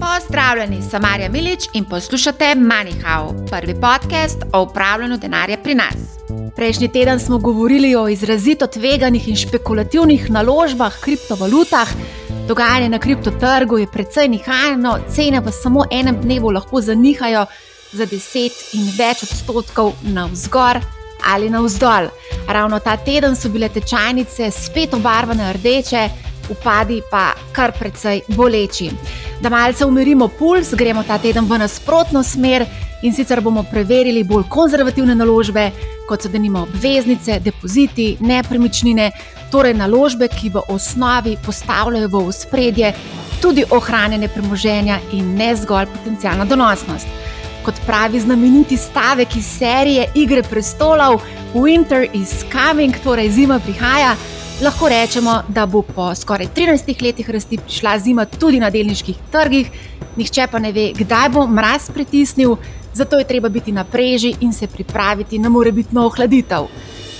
Pozdravljeni, sem Marja Milič in poslušate MoneyHow, prvi podcast o upravljanju denarja pri nas. Prejšnji teden smo govorili o izrazito tveganih in špekulativnih naložbah, kriptovalutah. Dogajanje na kriptotrgu je precej nihajno, cene v samo enem dnevu lahko zanihajo za 10 in več odstotkov navzgor ali navzdol. Ravno ta teden so bile tečajnice spet obarvane rdeče, upadi pa kar precej boleči. Da malce umirimo puls, gremo ta teden v nasprotno smer in sicer bomo preverili bolj konzervativne naložbe, kot so denimo obveznice, depoziti, nepremičnine, torej naložbe, ki v osnovi postavljajo v ospredje tudi ohranjanje premoženja in ne zgolj potencijalna donosnost. Kot pravi znameniti stavek iz serije Igre prestolov, Winter is coming, torej zima prihaja lahko rečemo, da bo po skoraj 13 letih rasti prišla zima tudi na delniških trgih, nihče pa ne ve, kdaj bo mraz pritisnil, zato je treba biti na preži in se pripraviti na morebitno ohladitev.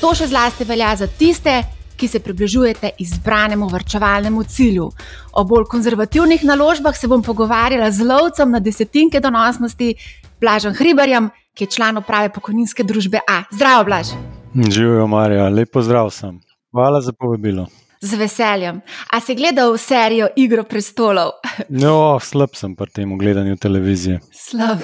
To še zlasti velja za tiste, ki se približujete izbranemu vrčevalnemu cilju. O bolj konzervativnih naložbah se bom pogovarjala z lovcem na desetinke donosnosti, Blažem Hribarjem, ki je član uprave pokojninske družbe A. Zdravo, Blaž! Živijo, Marja, lepo zdrav sem. Hvala za povabilo. Z veseljem. A si gledal serijo Igro prestolov? No, slab sem pri tem gledanju televizije. Slab.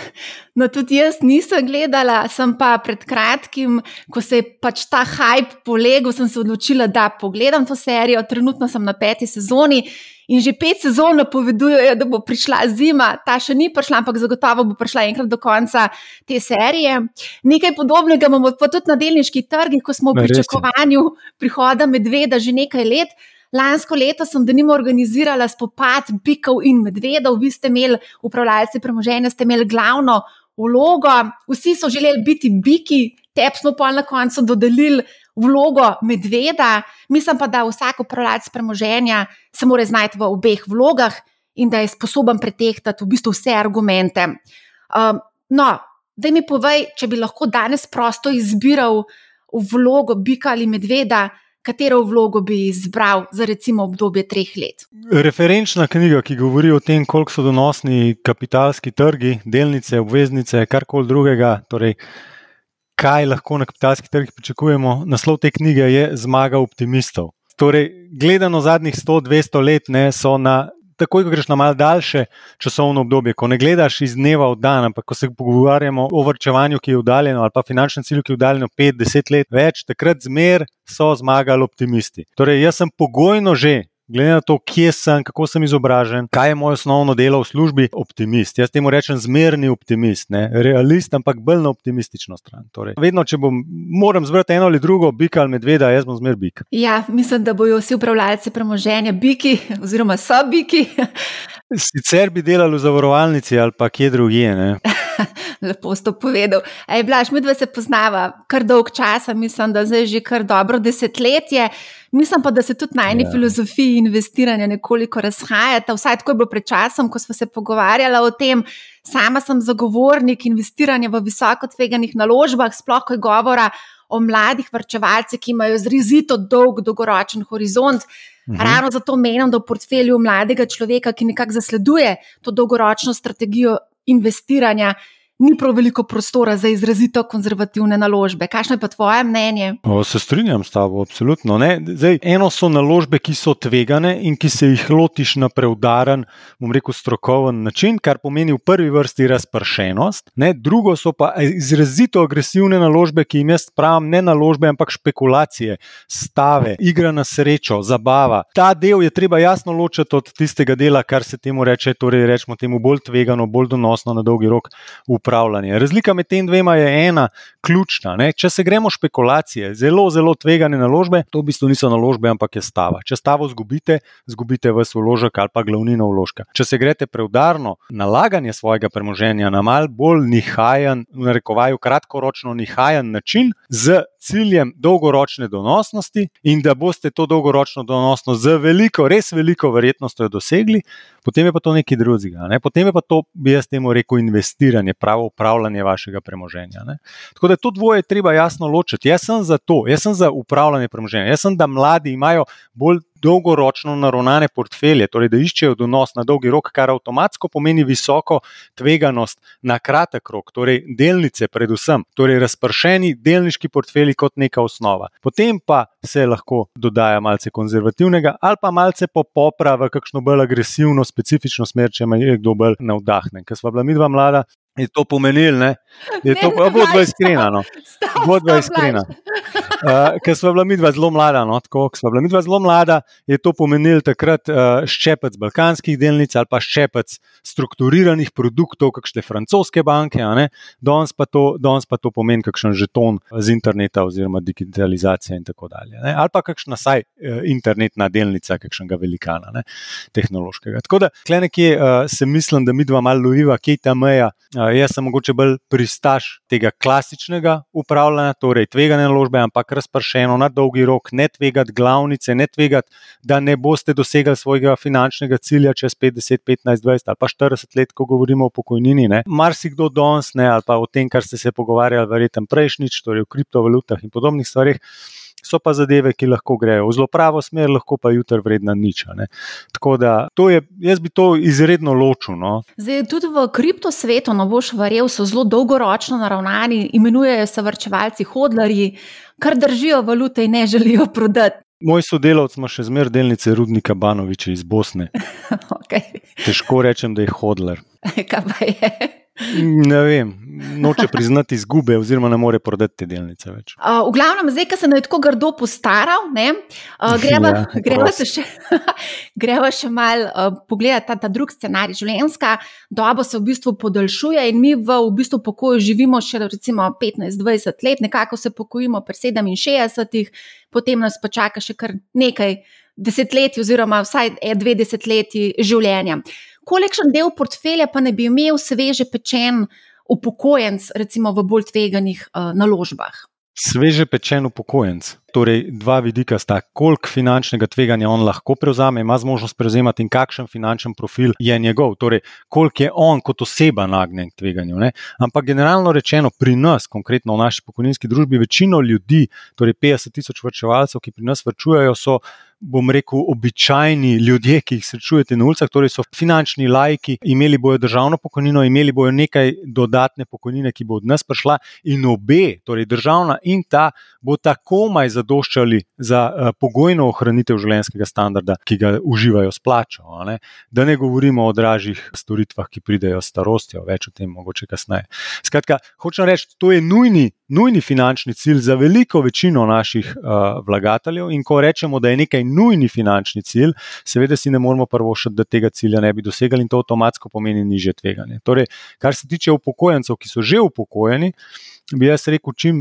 No, tudi jaz nisem gledala, sem pa pred kratkim, ko se je pač ta hype polegel, sem se odločila, da pogledam to serijo. Trenutno sem na peti sezoni In že pet sezon napovedujejo, da bo prišla zima, ta še ni prišla, ampak zagotovo bo prišla enkrat do konca te serije. Nekaj podobnega imamo pa tudi na delniških trgih, ko smo v pričakovanju prihoda medveda že nekaj let. Lansko leto sem denimo organizirala spopad bikov in medvedov, vi ste imeli, upravljalci premoženja, ste imeli glavno vlogo, vsi so želeli biti biki, tep smo pa na koncu dodelili vlogo medveda, mislim pa, da vsak upravljalec premoženja se mora znajti v obeh vlogah in da je sposoben pretehtati v bistvu vse argumente. Um, no, da mi povej, če bi lahko danes prosto izbiral vlogo bika ali medveda. Katero vlogo bi izbral za recimo obdobje treh let? Referenčna knjiga, ki govori o tem, koliko so donosni kapitalski trgi, delnice, obveznice, karkoli drugega, torej kaj lahko na kapitalskih trgih pričakujemo. Naslov te knjige je Zmaga optimistov. Torej, gledano zadnjih 100-200 let, ne, so na. Takoj, ko greš na malce daljše časovno obdobje, ko ne gledaš iz dneva v dan, ampak ko se pogovarjamo o vrčevanju, ki je udaljen, ali pa finančnem cilju, ki je udaljen 5-10 let več, takrat zmer so zmagali optimisti. Torej, jaz sem pogojno že glede na to, kje sem, kako sem izobražen, kaj je moje osnovno delo v službi, optimist. Jaz temu rečem zmerni optimist, ne? realist, ampak bolj na optimistično stran. Torej, vedno, če bom moral zbrati eno ali drugo, bika ali medveda, jaz bom zmer bik. Ja, mislim, da bojo vsi upravljalci premoženja biki, oziroma so biki. Sicer bi delali v zavarovalnici ali pa kje drugje. Lepo si to povedal. Ej, Blaž, mi dva se poznava kar dolg čas, mislim, da zdaj že kar dobro desetletje. Mislim pa, da se tudi na eni ja. filozofiji investiranja nekoliko razhajata. Vsaj tako je bilo pred časom, ko smo se pogovarjali o tem. Sama sem zagovornik investiranja v visoko tveganih naložbah, sploh ko je govora o mladih vrčevalcih, ki imajo zrizito dolg dolgoročen horizont. Uhum. Ravno zato menim, da v portfelju mladega človeka, ki nekako zasleduje to dolgoročno strategijo investiranja, ni prav veliko prostora za izrazito konzervativne naložbe. Kakšno je pa tvoje mnenje? O, se strinjam s tabo, absolutno. Zdaj, eno so naložbe, ki so tvegane in ki se jih lotiš na preudaren, bom rekel, strokoven način, kar pomeni v prvi vrsti razpršenost. Ne? Drugo so pa izrazito agresivne naložbe, ki jim jaz pravim ne naložbe, ampak špekulacije, stave, igra na srečo, zabava. Ta del je treba jasno ločiti od tistega dela, kar se temu reče, torej rečemo temu bolj tvegano, bolj donosno na dolgi rok upravljanje. Razlika med tem dvema je ena ključna. Ne? Če se gremo špekulacije, zelo, zelo tvegane naložbe, to v bistvu niso naložbe, ampak je stava. Če stavo zgubite, zgubite vse vložek ali pa glavnino vložka. Če se greste preudarno nalaganje svojega premoženja na mal bolj nihajen, v narekovaju kratkoročno nihajen način, z ciljem dolgoročne donosnosti in da boste to dolgoročno donosnost z veliko, res veliko verjetnostjo dosegli, potem je pa to nekaj drugega. Ne? Potem je pa to, bi jaz temu rekel, investiranje, pravo pravo upravljanje vašega premoženja. Ne. Tako da to dvoje treba jasno ločiti. Jaz sem za to, jaz sem za upravljanje premoženja. Jaz sem, da mladi imajo bolj dolgoročno naravnane portfelje, torej da iščejo donos na dolgi rok, kar avtomatsko pomeni visoko tveganost na kratek rok, torej delnice, predvsem, torej razpršeni delniški portfelji kot neka osnova. Potem pa se lahko dodaja malce konzervativnega ali pa malce popopra v kakšno bolj agresivno, specifično smer, če ima kdo bolj navdahnen. Ker smo bila mi dva mlada, je to pomenilo, da je to vodba iskrena. No. Vodba iskrena. Uh, ker smo bila mi dva zelo mlada, no, tako kot smo bila mi dva zelo mlada, je to pomenilo takrat uh, ščepec balkanskih delnic ali pa ščepec strukturiranih produktov, kakšne francoske banke, danes pa, pa to pomeni kakšen žeton z interneta oziroma digitalizacija in tako dalje. Ne. Ali pa kakšna saj uh, internetna delnica, kakšnega velikana, ne, tehnološkega. Tako da, klej nekje uh, se mislim, da mi dva malo loviva, kje je ta meja. Uh, jaz sem mogoče bolj pristaš tega klasičnega upravljanja, torej tvegane naložbe, ampak razpršeno na dolgi rok, ne tvegati glavnice, ne tvegati, da ne boste dosegli svojega finančnega cilja čez 50, 15, 20 ali pa 40 let, ko govorimo o pokojnini. Marsikdo danes, ali pa o tem, kar ste se pogovarjali, verjetno prejšnjič, torej o kriptovalutah in podobnih stvarih so pa zadeve, ki lahko grejo v zelo pravo smer, lahko pa jutri vredna nič. Tako da je, jaz bi to izredno ločil. No. Zdaj, tudi v kriptosvetu, no boš verjel, so zelo dolgoročno naravnani, imenujejo se vrčevalci, hodlarji, kar držijo valute in ne želijo prodati. Moj sodelavec ima še zmeraj delnice Rudnika Banoviča iz Bosne. okay. Težko rečem, da je hodler. Kaj pa je? Ne vem, noče priznati izgube, oziroma ne more prodati te delnice več. Uh, v glavnem, zdaj, ki se je tako grdo postaral, uh, greva, ja, greva, še, greva še malo uh, pogledati ta, ta drugi scenarij. Življenjska doba se v bistvu podaljšuje in mi v, v bistvu pokoju živimo še recimo 15-20 let, nekako se pokojimo pri 67, potem nas pa čaka še kar nekaj desetletij, oziroma vsaj dve desetletji življenja kolikšen del portfelja pa ne bi imel sveže pečen upokojenc, recimo v bolj tveganih uh, naložbah? Sveže pečen upokojenc. Torej, dva vidika sta, koliko finančnega tveganja on lahko prevzame, ima zmožnost prevzemati in kakšen finančen profil je njegov, torej, koliko je on kot oseba nagnjen k tveganju. Ne? Ampak generalno rečeno, pri nas, konkretno v naši pokojninski družbi, večino ljudi, torej 50 tisoč vrčevalcev, ki pri nas vrčujejo, so bom rekel, običajni ljudje, ki jih srečujete na ulicah, torej so finančni lajki, imeli bojo državno pokojnino, imeli bojo nekaj dodatne pokojnine, ki bo od nas prišla, in obe, torej državna in ta, bo tako maj zadoščali za uh, pogojno ohranitev življenjskega standarda, ki ga uživajo s plačo. Ne? Da ne govorimo o dražjih storitvah, ki pridejo s starostjo, več o tem mogoče kasneje. Skratka, hočem reči, to je nujni nujni finančni cilj za veliko večino naših uh, vlagateljev. In ko rečemo, da je nekaj nujni finančni cilj, seveda si ne moramo prvo še, da tega cilja ne bi dosegali in to avtomatsko pomeni niže tveganje. Torej, kar se tiče upokojencev, ki so že upokojeni bi jaz rekel, čim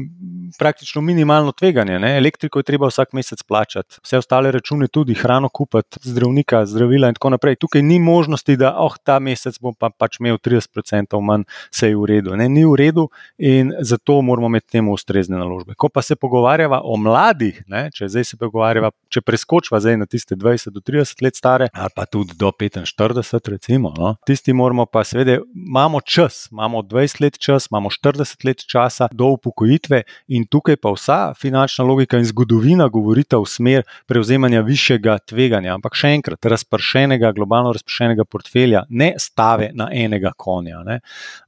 praktično minimalno tveganje. Ne? Elektriko je treba vsak mesec plačati, vse ostale račune tudi, hrano kupiti, zdravnika, zdravila in tako naprej. Tukaj ni možnosti, da oh, ta mesec bom pa pač imel 30% manj, vse je v redu. Ne? Ni v redu in zato moramo imeti temu ustrezne naložbe. Ko pa se pogovarjava o mladih, ne? če zdaj se pogovarjava, če preskočva zdaj na tiste 20 do 30 let stare, ali pa tudi do 45, recimo, no? tisti moramo pa seveda, imamo čas, imamo 20 let čas, imamo 40 let čas časa do upokojitve, in tukaj pa vsa finančna logika in zgodovina govorita v smer prevzemanja višjega tveganja, ampak še enkrat, razpršenega, globalno razpršenega portfelja, ne stave na enega konja, ne,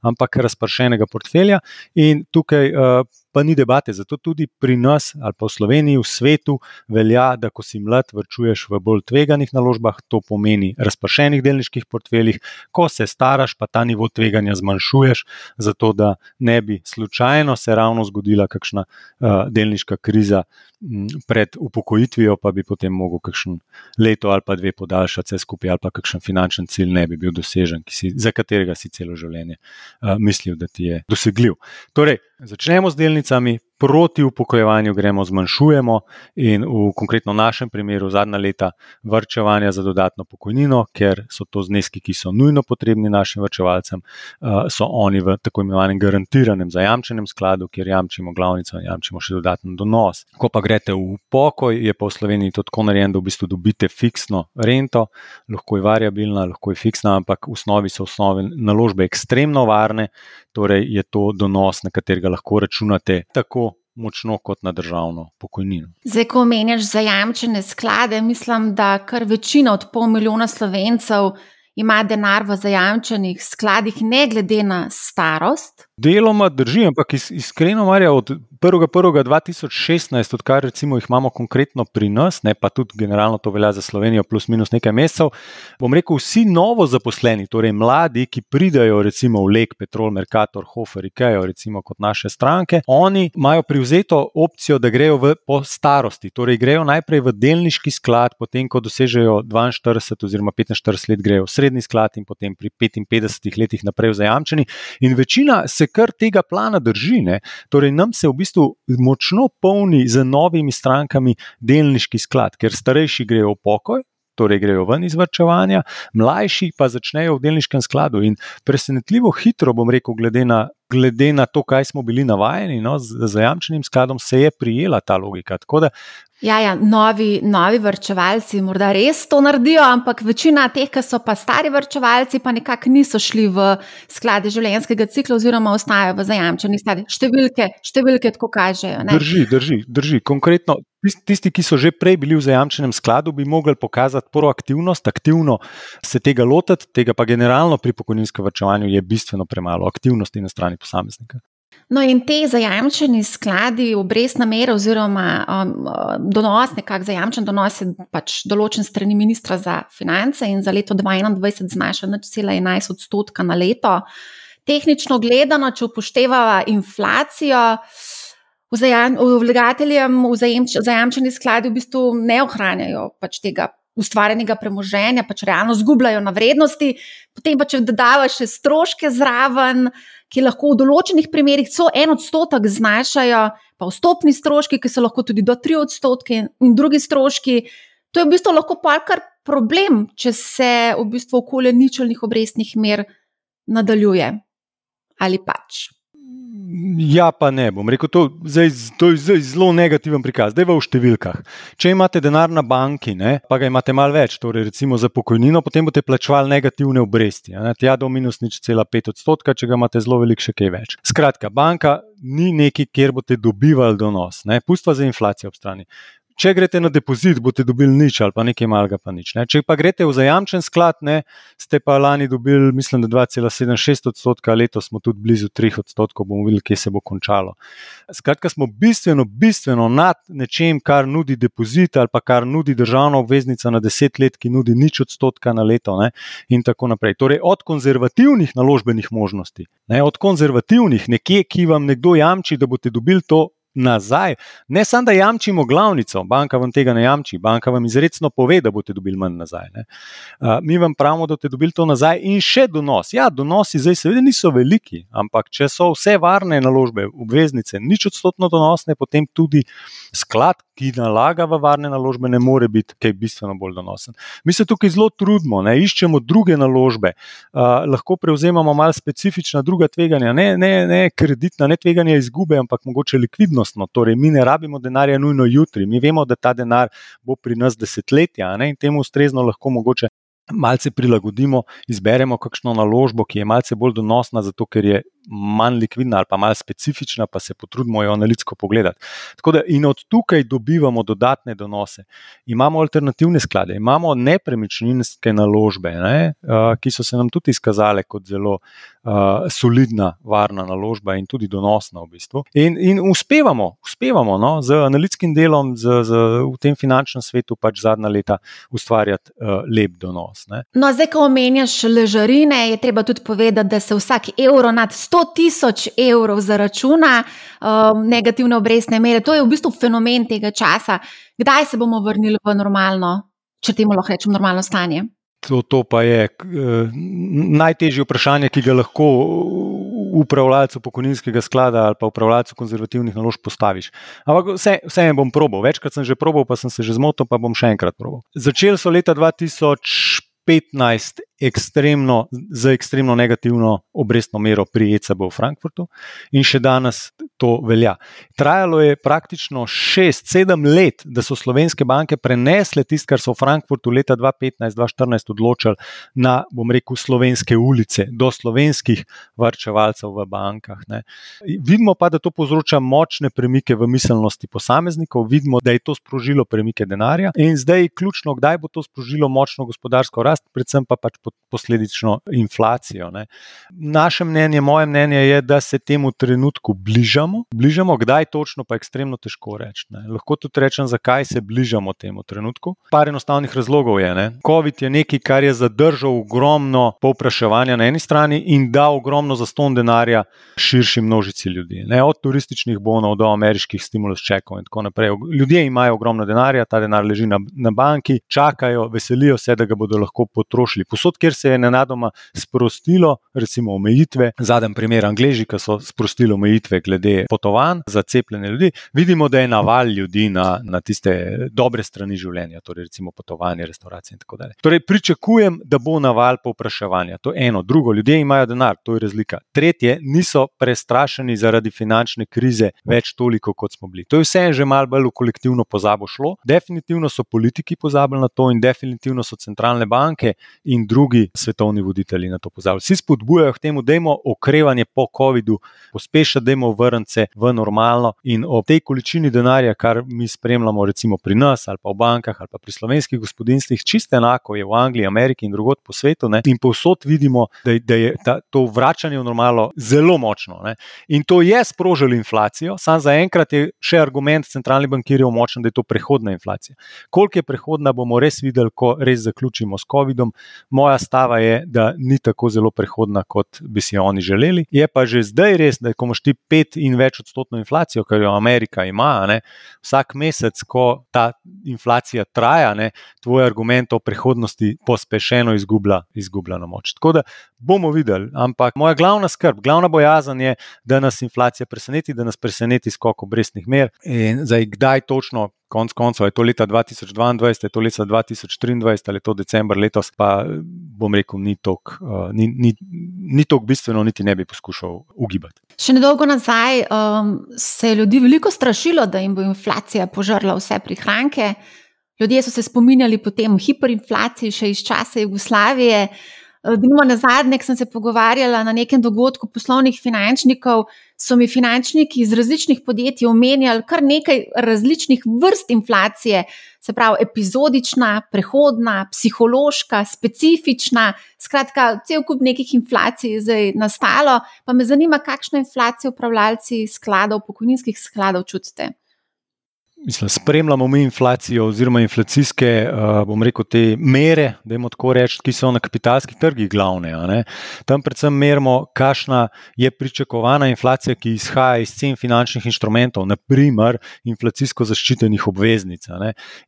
ampak razpršenega portfelja. In tukaj uh, pa ni debate. Zato tudi pri nas, ali pa v Sloveniji, v svetu, velja, da ko si mlad, vrčuješ v bolj tveganih naložbah, to pomeni razpršenih delniških portfeljih, ko se staraš, pa ta nivo tveganja zmanjšuješ, zato da ne bi slučajno se ravno zgodila kakšna uh, delniška kriza pred upokojitvijo, pa bi potem mogel kakšen leto ali pa dve podaljšati vse skupaj, ali pa kakšen finančen cilj ne bi bil dosežen, si, za katerega si celo življenje uh, mislil, da ti je dosegljiv. Torej, začnemo z delnicami, proti upokojevanju gremo, zmanjšujemo in v konkretno našem primeru zadnja leta vrčevanja za dodatno pokojnino, ker so to zneski, ki so nujno potrebni našim vrčevalcem, uh, so oni v tako imenovanem garantiranem zajamčenem skladu, kjer jamčimo glavnico in jamčimo še dodaten donos. Ko pa greste v pokoj, je pa v Sloveniji to tako narejeno, da v bistvu dobite fiksno rento, lahko je variabilna, lahko je fiksna, ampak v osnovi so osnove naložbe ekstremno varne, torej je to donos, na katerega lahko računate tako močno kot na državno pokojnino. Zdaj, ko omenjaš zajamčene sklade, mislim, da kar večina od pol milijona slovencev ima denar v zajamčenih skladih, ne glede na starost. Deloma drži, ampak iskreno, Marja, od 1.1.2016, odkar recimo jih imamo konkretno pri nas, ne pa tudi generalno to velja za Slovenijo, plus minus nekaj mesecev, bom rekel, vsi novo zaposleni, torej mladi, ki pridajo recimo v Lek, Petrol, Mercator, Hofer, Ikea, recimo kot naše stranke, oni imajo privzeto opcijo, da grejo v, po starosti, torej grejo najprej v delniški sklad, potem ko dosežejo 42 oziroma 45 let, grejo v srednji sklad in potem pri 55 letih naprej v zajamčeni. In večina se kar tega plana drži. Ne? Torej, nam se v bistvu močno polni z novimi strankami delniški sklad, ker starejši grejo v pokoj. Torej, grejo ven iz vrčevanja, mlajši pa začnejo v delniškem skladu. In presenetljivo hitro, bom rekel, glede na, glede na to, kaj smo bili navajeni no, z zajamčenim skladom, se je prijela ta logika. Tako da Ja, ja, novi, novi vrčevalci morda res to naredijo, ampak večina teh, ki so pa stari vrčevalci, pa nekako niso šli v sklade življenjskega cikla, oziroma ostajajo v zajamčeni stadi. Številke, številke tako kažejo. Ne? Drži, drži, drži. Konkretno, tisti, ki so že prej bili v zajamčenem skladu, bi mogli pokazati proaktivnost, aktivno se tega lotiti, tega pa generalno pri pokojninskem vrčevanju je bistveno premalo aktivnosti na strani posameznika. No, in te zajamčeni skladi, obrestna mera, oziroma um, donos, nekako zajamčen donos, je pač določen strani ministra za finance in za leto 2021 znaša 0,11 odstotka na leto. Tehnično gledano, če upoštevamo inflacijo, vlagateljem v zajamčeni skladi v bistvu ne ohranjajo pač tega ustvarjenega premoženja, pač realno zgubljajo na vrednosti, potem pa če dodavaš še stroške zraven ki lahko v določenih primerjih celo en odstotek znašajo, pa vstopni stroški, ki so lahko tudi do tri odstotke, in drugi stroški. To je v bistvu lahko kar problem, če se v bistvu okolje ničelnih obrestnih mer nadaljuje. Ali pač. Ja, pa ne. Bom rekel, to, zdaj, to je zdaj zelo negativen prikaz. Zdaj v številkah. Če imate denar na banki, ne, pa ga imate malo več, torej recimo za pokojnino, potem boste plačevali negativne obresti. Ne, tja do minus nič cela pet odstotka, če ga imate zelo velik, še kaj več. Skratka, banka ni neki, kjer boste dobivali donos. Pustva za inflacijo ob strani. Če greste na depozit, boste dobili nič ali pa nekaj malega, pa nič. Ne. Če pa greste v zajamčen sklad, ne, ste pa lani dobili, mislim, da 2,76 odstotka, letos smo tudi blizu 3 odstotkov, bomo videli, kje se bo končalo. Skratka, smo bistveno, bistveno nad nečem, kar nudi depozit ali pa kar nudi državna obveznica na 10 let, ki nudi nič odstotka na leto ne, in tako naprej. Torej, od konzervativnih naložbenih možnosti, ne, od konzervativnih, nekje, ki vam nekdo jamči, da boste dobili to nazaj. Ne samo, da jamčimo glavnico, banka vam tega ne jamči, banka vam izredno pove, da boste dobili manj nazaj. Uh, mi vam pravimo, da boste dobili to nazaj in še donos. Ja, donosi zdaj seveda niso veliki, ampak če so vse varne naložbe, obveznice, nič odstotno donosne, potem tudi sklad, ki nalaga v varne naložbe, ne more biti kaj bistveno bolj donosen. Mi se tukaj zelo trudimo, ne iščemo druge naložbe, uh, lahko prevzemamo malo specifična druga tveganja, ne, ne, ne kreditna, ne tveganja izgube, ampak mogoče likvidnostno. Torej, mi ne rabimo denarja nujno jutri, mi vemo, da ta denar bo pri nas desetletja ne, in temu ustrezno lahko mogoče. Malce prilagodimo, izberemo kakšno naložbo, ki je malce bolj donosna, zato ker je manj likvidna ali pa malo specifična, pa se potrudimo jo analitsko pogledati. Da, in od tukaj dobivamo dodatne donose. Imamo alternativne sklade, imamo nepremičninske naložbe, ne, ki so se nam tudi izkazale kot zelo uh, solidna, varna naložba in tudi donosna v bistvu. In, in uspevamo, uspevamo no, z analitskim delom z, z, v tem finančnem svetu pač zadnja leta ustvarjati uh, lep donos. Ne. No, zdaj, ko omenjaš ležarine, je treba tudi povedati, da se vsak evro nad 100 tisoč evrov za računa um, negativne obrestne mere. To je v bistvu fenomen tega časa. Kdaj se bomo vrnili v normalno, če temu lahko rečem, normalno stanje? To, to pa je uh, najtežje vprašanje, ki ga lahko upravljalcu pokojninskega sklada ali pa upravljalcu konzervativnih naložb postaviš. Ampak vse, vse bom probal, večkrat sem že probal, pa sem se že zmotil, pa bom še enkrat probal. Začeli so leta 2015 ekstremno, z ekstremno negativno obrestno mero pri ECB v Frankfurtu in še danes to velja. Trajalo je praktično 6-7 let, da so slovenske banke prenesle tisto, kar so v Frankfurtu leta 2015-2014 odločili na, bom rekel, slovenske ulice, do slovenskih varčevalcev v bankah. Ne. Vidimo pa, da to povzroča močne premike v miselnosti posameznikov, vidimo, da je to sprožilo premike denarja in zdaj je ključno, kdaj bo to sprožilo močno gospodarsko rast, predvsem pa pač posledično inflacijo. Ne. Naše mnenje, moje mnenje je, da se temu trenutku bližamo. Bližamo, kdaj točno, pa je ekstremno težko reči. Ne. Lahko tudi rečem, zakaj se bližamo temu trenutku. Par enostavnih razlogov je. Ne. COVID je nekaj, kar je zadržal ogromno povpraševanja na eni strani in dal ogromno zaston denarja širši množici ljudi. Ne. Od turističnih bonov do ameriških stimulus čekov in tako naprej. Ljudje imajo ogromno denarja, ta denar leži na, na banki, čakajo, veselijo se, da ga bodo lahko potrošili. Posod, kjer se je nenadoma sprostilo, recimo omejitve, zadnji primer, Angleži, ki so sprostili omejitve glede potovanj za cepljene ljudi, vidimo, da je naval ljudi na, na tiste dobre strani življenja, torej recimo potovanje, restauracije in tako dalje. Torej, pričakujem, da bo naval povpraševanja. To je eno, drugo, ljudje imajo denar, to je razlika. Tretje, niso prestrašeni zaradi finančne krize več toliko, kot smo bili. To je vse že malo bolj v kolektivno pozabo šlo. Definitivno so politiki pozabili na to in definitivno so centralne banke in drugi svetovni voditelji na to pozabili. Vsi spodbujajo k temu, da imamo okrevanje po COVID-u, pospešati, da imamo vrnce v normalno in o tej količini denarja, kar mi spremljamo, recimo pri nas ali pa v bankah ali pa pri slovenskih gospodinstvih, čisto enako je v Angliji, Ameriki in drugod po svetu. Ne? In povsod vidimo, da, da je ta, to vračanje v normalno zelo močno. Ne? In to je sprožilo inflacijo, sam zaenkrat je še argument centralnih bankirjev močen, da je to prehodna inflacija. Koliko je prehodna, bomo res videli, ko res zaključimo s COVID-om. Moja stava je, da ni tako zelo prehodna, kot bi si oni želeli. Je pa že zdaj res, da ko imaš ti pet in več odstotno inflacijo, kar jo Amerika ima, ne, vsak mesec, ko ta inflacija traja, ne, tvoj argument o prihodnosti pospešeno izgublja, izgublja na moč. Tako da bomo videli. Ampak moja glavna skrb, glavna bojazen je, da nas inflacija preseneti, da nas preseneti skok obrestnih mer. In zdaj, kdaj točno, konec koncev, je to leta 2022, je to leta 2023 ali je to decembr letos, pa bom rekel, ni tako uh, ni, ni, ni bistveno, niti ne bi poskušal ugibati. Še nedolgo nazaj um, se je ljudi veliko strašilo, da jim bo inflacija požrla vse prihranke. Ljudje so se spominjali potem hiperinflaciji še iz časa Jugoslavije. Eh, Dnevno na zadnje, ko sem se pogovarjala na nekem dogodku poslovnih finančnikov, so mi finančniki iz različnih podjetij omenjali kar nekaj različnih vrst inflacije, se pravi epizodična, prehodna, psihološka, specifična. Skratka, cel kup nekih inflacij je zdaj nastalo, pa me zanima, kakšno inflacijo upravljalci skladov, pokojninskih skladov čutite. Mislim, spremljamo mi inflacijo oziroma inflacijske, uh, bom rekel, te mere, da imamo tako reči, ki so na kapitalskih trgih glavne. Tam predvsem merimo, kakšna je pričakovana inflacija, ki izhaja iz cen finančnih inštrumentov, naprimer inflacijsko zaščitenih obveznic.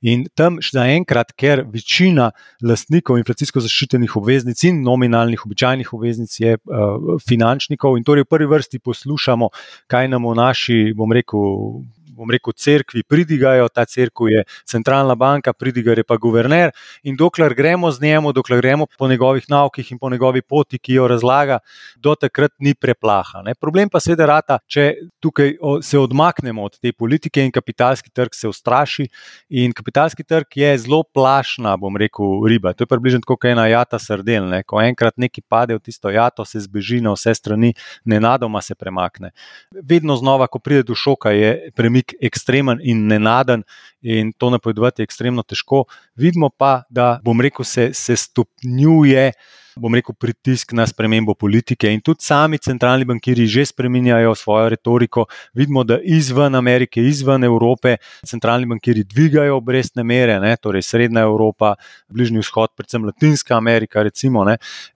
In tam še zaenkrat, ker večina lastnikov inflacijsko zaščitenih obveznic in nominalnih običajnih obveznic je uh, finančnikov in torej v prvi vrsti poslušamo, kaj nam v naši, bom rekel, bom rekel, crkvi pridigajo, ta crkva je centralna banka, pridigar je pa guverner. In dokler gremo z njemu, dokler gremo po njegovih naukih in po njegovi poti, ki jo razlaga, do takrat ni preplaha. Ne. Problem pa seveda rata, če tukaj se odmaknemo od te politike in kapitalski trg se ustraši. In kapitalski trg je zelo plašna, bom rekel, riba. To je približno kot ena jata sardel. Ne. Ko enkrat neki pade v tisto jato, se zbeži na vse strani, nenadoma se premakne. Vedno znova, ko pride do šoka, je premik premik ekstremen in nenaden, in to napovedovati je ekstremno težko. Vidimo pa, da, bom rekel, se, se stopnjuje bom rekel, pritisk na spremembo politike. In tudi sami centralni bankiri že spremenjajo svojo retoriko. Vidimo, da izven Amerike, izven Evrope, centralni bankiri dvigajo obrestne mere, ne, torej Srednja Evropa, Bližnji vzhod, predvsem Latinska Amerika. Recimo,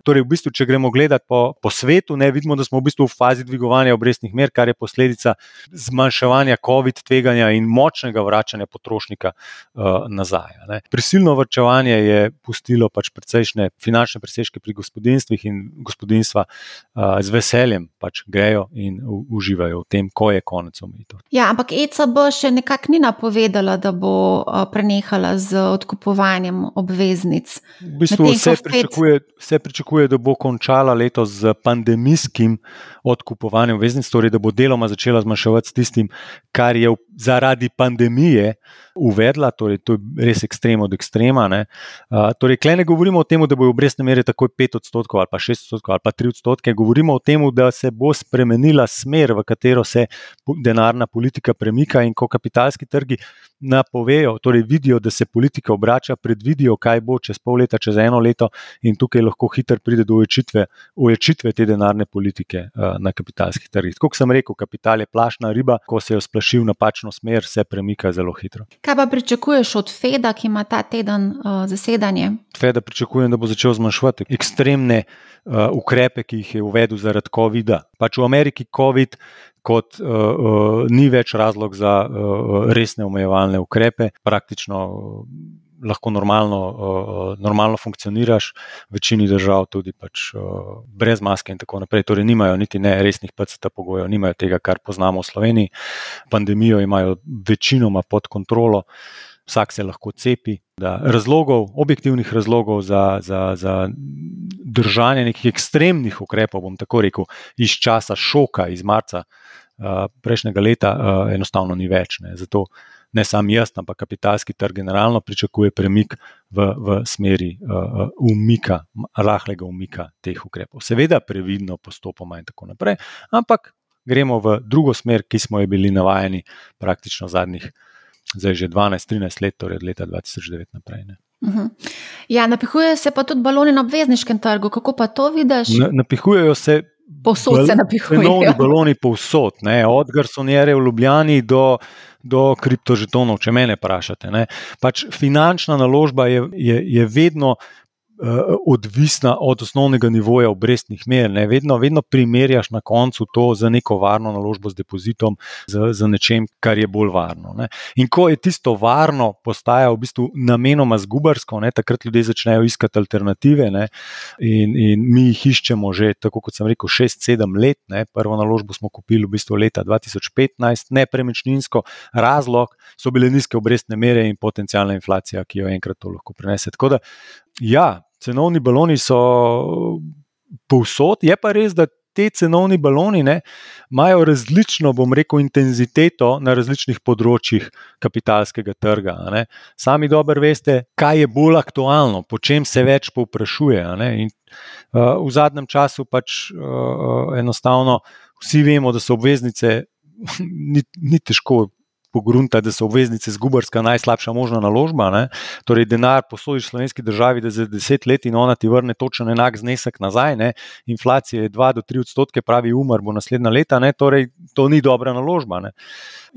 torej, v bistvu, če gremo gledati po, po svetu, ne, vidimo, da smo v bistvu v fazi dvigovanja obrestnih mer, kar je posledica zmanjševanja COVID tveganja in močnega vračanja potrošnika uh, nazaj. Ne. Prisilno vrčevanje je pustilo pač precejšnje finančne presežke pri gospodinstvih in gospodinstva uh, z veseljem pač grejo in uživajo v tem, ko je konec omejitev. Ja, ampak ECB še nekako ni napovedala, da bo uh, prenehala z odkupovanjem obveznic. V bistvu vse pričakuje, vse pričakuje, da bo končala letos z pandemijskim odkupovanjem obveznic, torej da bo deloma začela zmanjševati s tistim, kar je zaradi pandemije uvedla, torej to je res ekstrem od ekstrema. Uh, torej, klej ne govorimo o tem, da bojo obrestne mere takoj 5 odstotkov ali pa 6 odstotkov ali pa 3 odstotke, govorimo o tem, da se bo spremenila smer, v katero se denarna politika premika in ko kapitalski trgi napovejo, torej vidijo, da se politika obrača, predvidijo, kaj bo čez pol leta, čez eno leto, in tukaj lahko hitro pride do uječitve te denarne politike uh, na kapitalskih trgih. Kot sem rekel, kapital je plašna riba, ko se jo splaši v napačno smer, se premika zelo hitro. Kaj pa pričakuješ od Feda, ki ima ta teden uh, zasedanje? Feda pričakujem, da bo začel zmanjševati ekstremne uh, ukrepe, ki jih je uvedel zaradi COVID-a. Pač v Ameriki COVID kot uh, uh, ni več razlog za uh, resne omejevalne ukrepe, praktično. Uh, Lahko normalno, uh, normalno funkcioniraš, v večini držav tudi pač, uh, brez maske, in tako naprej. Torej, nimajo niti ne resnih PCT pogojev, nimajo tega, kar poznamo v Sloveniji. Pandemijo imajo večinoma pod kontrolo, vsak se lahko cepi. Razlogov, objektivnih razlogov za, za, za držanje nekih ekstremnih ukrepov, bom tako rekel, iz časa šoka, iz marca uh, prejšnjega leta, uh, enostavno ni več. Ne. Zato ne samo jaz, ampak kapitalski trg generalno pričakuje premik v, v smeri uh, umika, rahlega umika teh ukrepov. Seveda, previdno, postopoma in tako naprej, ampak gremo v drugo smer, ki smo jo bili navajeni praktično zadnjih. Zdaj že 12-13 let, torej od leta 2009 naprej. Ne. Mhm. Ja, napihujejo se pa tudi baloni na obvezniškem trgu. Kako pa to vidiš? Napihujejo se. Povsod se napihujejo. Novi baloni povsod, ne? od garsonjere v Ljubljani do, do kriptožetonov, če me vprašate. Pač finančna naložba je, je, je vedno odvisna od osnovnega nivoja obrestnih mer. Ne. Vedno, vedno primerjaš na koncu to z neko varno naložbo, z depozitom, z, z nečem, kar je bolj varno. Ne. In ko je tisto varno postaja v bistvu namenoma zgubarsko, ne, takrat ljudje začnejo iskati alternative. Ne, in, in mi jih iščemo že, tako kot sem rekel, 6-7 let. Ne. Prvo naložbo smo kupili v bistvu leta 2015, nepremičninsko. Razlog so bile nizke obrestne mere in potencijalna inflacija, ki jo enkrat to lahko prenese. Tako da, ja, cenovni baloni so povsod, je pa res, da te cenovni baloni ne, imajo različno, bom rekel, intenziteto na različnih področjih kapitalskega trga. Ne. Sami dobro veste, kaj je bolj aktualno, po čem se več povprašuje. In, uh, v zadnjem času pač uh, enostavno vsi vemo, da so obveznice. Ni, ni težko pogrunta, da so obveznice zgubarska najslabša možna naložba. Ne? Torej, denar posodiš slovenski državi, da za deset let in ona ti vrne točen enak znesek nazaj. Ne? Inflacija je 2 do 3 odstotke, pravi umor bo naslednja leta, ne? torej to ni dobra naložba. Ne?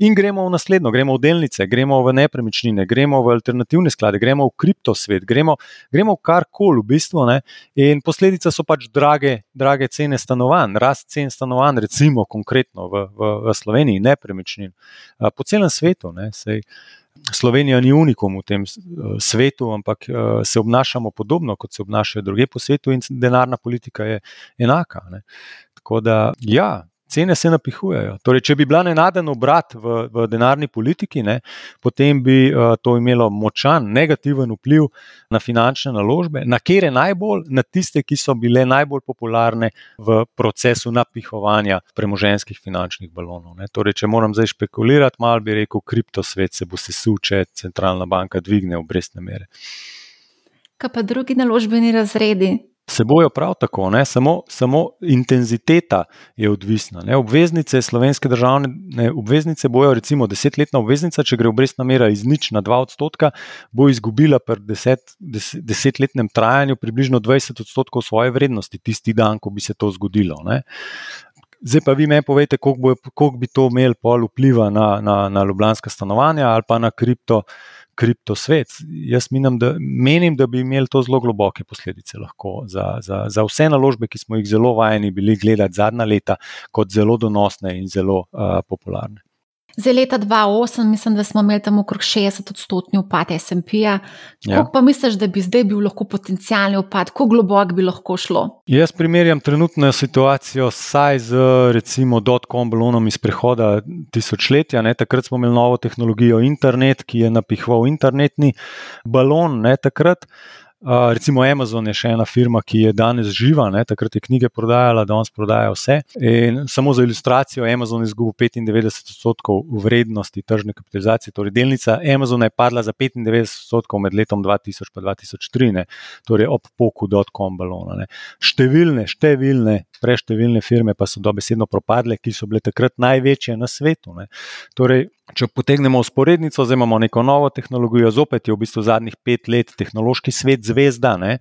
In gremo v naslednjo, gremo v delnice, gremo v nepremičnine, gremo v alternativne sklade, gremo v kriptosvet, gremo, gremo v karkoli v bistvu. Ne? In posledica so pač drage, drage cene stanovanj, rast cen stanovanj, recimo konkretno v, v, v Sloveniji, nepremičnin. Po celem svetu. Sej, Slovenija ni unikum v tem svetu, ampak se obnašamo podobno, kot se obnašajo druge po svetu, in denarna politika je enaka. Ne? Tako da, ja, cene se napihujejo. Torej, če bi bila nenaden obrat v, v denarni politiki, ne, potem bi uh, to imelo močan negativen vpliv na finančne naložbe, na kere najbolj, na tiste, ki so bile najbolj popularne v procesu napihovanja premoženskih finančnih balonov. Torej, če moram zdaj špekulirati, malo bi rekel, kriptosvet se bo sesul, če centralna banka dvigne obrestne mere. Kaj pa drugi naložbeni razredi? Se bojo prav tako, ne, samo, samo intenziteta je odvisna. Ne. Obveznice, slovenske državne ne, obveznice bojo, recimo, desetletna obveznica, če gre obrestna mera iz nič na dva odstotka, bo izgubila pri deset, deset, desetletnem trajanju približno 20 odstotkov svoje vrednosti, tisti dan, ko bi se to zgodilo. Ne. Zdaj pa vi meni povete, koliko bi to imelo pol vpliva na, na, na ljubljanska stanovanja ali pa na kripto kriptosvet. Jaz menim da, menim, da bi imeli to zelo globoke posledice za, za, za vse naložbe, ki smo jih zelo vajeni bili gledati zadnja leta, kot zelo donosne in zelo uh, popularne. Za leta 2008 mislim, da smo imeli tam okrog 60 odstotni upad SMP-ja. Kako Ja. pa misliš, da bi zdaj bil lahko potencijalni upad, kako globok bi lahko šlo? Jaz primerjam trenutno situacijo saj z recimo dotcom balonom iz prehoda tisočletja. Ne. Takrat smo imeli novo tehnologijo internet, ki je napihval internetni balon. Ne, takrat. Recimo Amazon je še ena firma, ki je danes živa, ne, takrat je knjige prodajala, danes prodaja vse. In samo za ilustracijo, Amazon je izgubil 95 odstotkov vrednosti tržne kapitalizacije, torej delnica Amazona je padla za 95 odstotkov med letom 2000 in 2003, ne, torej ob poku dotcom balona. Ne. Številne, številne, preštevilne firme pa so dobesedno propadle, ki so bile takrat največje na svetu. Ne. Torej, če potegnemo usporednico, zdaj imamo neko novo tehnologijo, zopet je v bistvu zadnjih pet let tehnološki svet zvezda, ne.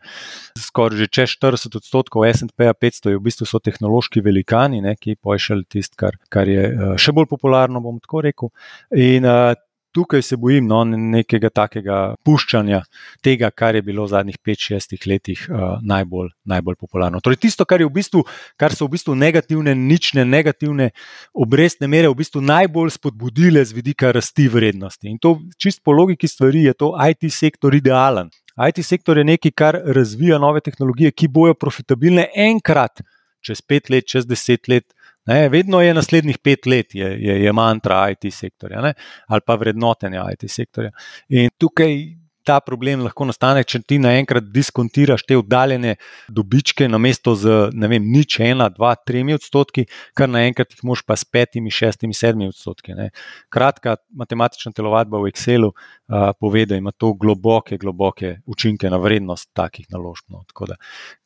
skoraj že čez 40 odstotkov SP 500 je v bistvu so tehnološki velikani, ne, ki pojšali tisto, kar, kar je eh, še bolj popularno, bom tako rekel. In, uh, Tukaj se bojim no, nekega takega puščanja tega, kar je bilo v zadnjih 5-6 letih uh, najbolj, najbolj popularno. Torej, tisto, kar, v bistvu, kar so v bistvu negativne, nične, negativne obrestne mere, v bistvu najbolj spodbudile z vidika rasti vrednosti. In to čist po logiki stvari je to IT sektor idealen. IT sektor je nekaj, kar razvija nove tehnologije, ki bojo profitabilne enkrat, čez pet let, čez deset let. Ne, vedno je naslednjih pet let, je, je, je mantra IT sektorja ne, ali pa vrednotenja IT sektorja. In tukaj ta problem lahko nastane, če ti naenkrat diskontiraš te oddaljene dobičke na mesto z vem, nič, ena, dva, tremi odstotki, kar naenkrat jih moš pa s petimi, šestimi, sedmimi odstotki. Ne. Kratka matematična telovadba v Excelu uh, pove, da ima to globoke, globoke učinke na vrednost takih naložb. No. Da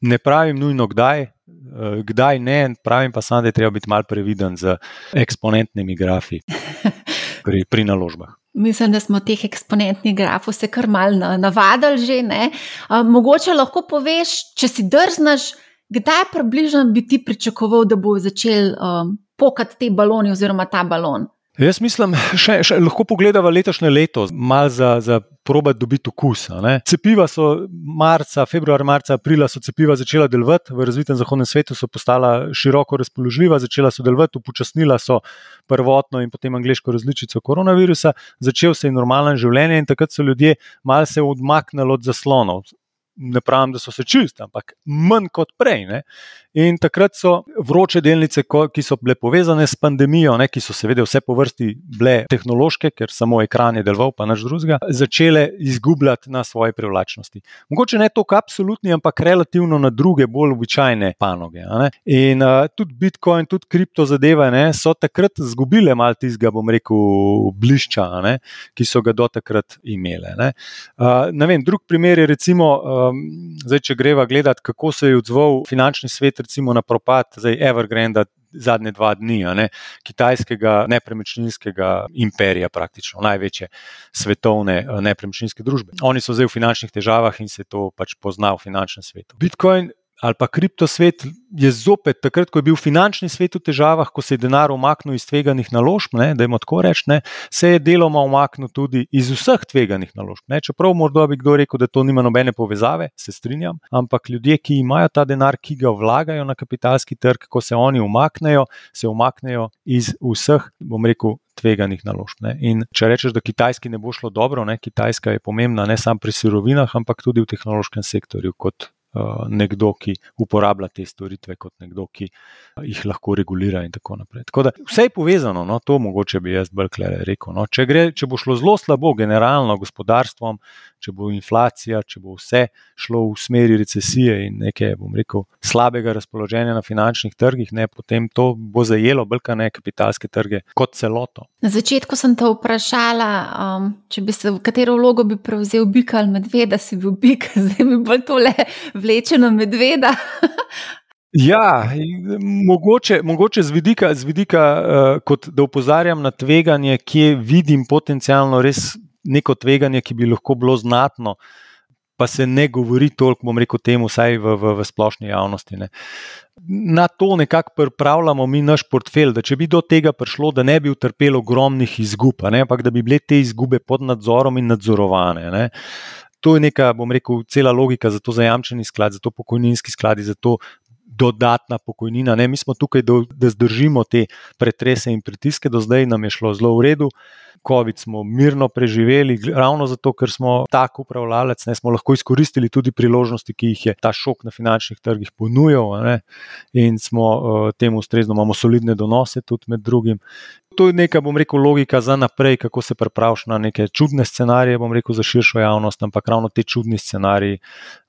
ne pravim nujno kdaj, uh, kdaj ne, pravim pa samo, da je treba biti mal previden z eksponentnimi grafi pri, pri naložbah. Mislim, da smo teh eksponentnih grafov se kar mal na- navadili že. A, mogoče lahko poveš, če si drznaš, kdaj približno bi ti pričakoval, da bo začel um, pokati te baloni oziroma ta balon. Jaz mislim, še, še lahko pogledamo letošnje leto, malo za, za probat dobiti okus. Cepiva so marca, februar, marca, aprila so cepiva začela delovati, v razvitem zahodnem svetu so postala široko razpoložljiva, začela so delovati, upočasnila so prvotno in potem angliško različico koronavirusa, začel se je normalen življenje in takrat so ljudje malce odmaknili od zaslonov. Ne pravim, da so se čist, ampak manj kot prej. Ne? In takrat so vroče delnice, ki so bile povezane s pandemijo, ne, ki so seveda vse po vrsti bile tehnološke, ker samo ekran je deloval, pa naš drugega, začele izgubljati na svoji privlačnosti. Mogoče ne toliko absolutni, ampak relativno na druge, bolj običajne panoge. In uh, tudi Bitcoin, tudi kripto zadeve ne, so takrat izgubile malo tistega, bom rekel, blišča, ne, ki so ga do takrat imele. Ne. Uh, ne vem, drug primer je recimo, um, zdaj, če greva gledati, kako se je odzval finančni svet recimo na propad zdaj Evergrande zadnje dva dni, ne, kitajskega nepremičninskega imperija, praktično največje svetovne eh, nepremičninske družbe. Oni so zdaj v finančnih težavah in se to pač pozna v finančnem svetu. Bitcoin ali pa kriptosvet je zopet takrat, ko je bil finančni svet v težavah, ko se je denar umaknil iz tveganih naložb, ne, da jim tako rečem, se je deloma umaknil tudi iz vseh tveganih naložb. Ne. Čeprav morda bi kdo rekel, da to nima nobene povezave, se strinjam, ampak ljudje, ki imajo ta denar, ki ga vlagajo na kapitalski trg, ko se oni umaknejo, se umaknejo iz vseh, bom rekel. Tveganih naložb. Ne. In če rečeš, da Kitajski ne bo šlo dobro, ne, Kitajska je pomembna ne samo pri surovinah, ampak tudi v tehnološkem sektorju, kot nekdo, ki uporablja te storitve, kot nekdo, ki jih lahko regulira. In tako naprej. Tako da vse je povezano, no, to mogoče bi jaz bolj rekel. No. Če, gre, če bo šlo zelo slabo, generalno gospodarstvom, če bo inflacija, če bo vse šlo v smeri recesije in neke, bom rekel, slabega razpoloženja na finančnih trgih, ne, potem to bo zajelo brkane kapitalske trge kot celoto. Na začetku sem te vprašala, um, če bi se v katero vlogo bi prevzel bik ali medveda, si bil bik, zdaj mi bolj tole vleče na medveda. Ja, mogoče, mogoče z vidika, z vidika uh, kot da upozarjam na tveganje, kje vidim potencialno res neko tveganje, ki bi lahko bilo znatno, pa se ne govori toliko, bom rekel, temu, vsaj v, v, v splošni javnosti. Ne. Na to nekako pripravljamo mi naš portfelj, da če bi do tega prišlo, da ne bi utrpelo ogromnih izgub, ne, ampak da bi bile te izgube pod nadzorom in nadzorovane. Ne. To je neka, bom rekel, cela logika za to zajamčeni sklad, za to pokojninski sklad, za to dodatna pokojnina. Ne, mi smo tukaj, do, da zdržimo te pretrese in pritiske, do zdaj nam je šlo zelo v redu. COVID smo mirno preživeli, ravno zato, ker smo tako upravljalec, ne smo lahko izkoristili tudi priložnosti, ki jih je ta šok na finančnih trgih ponujal, ne, in smo uh, temu ustrezno, imamo solidne donose, tudi med drugim. To je neka, bom rekel, logika za naprej, kako se pripraviš na neke čudne scenarije, bom rekel, za širšo javnost, ampak ravno te čudni scenariji,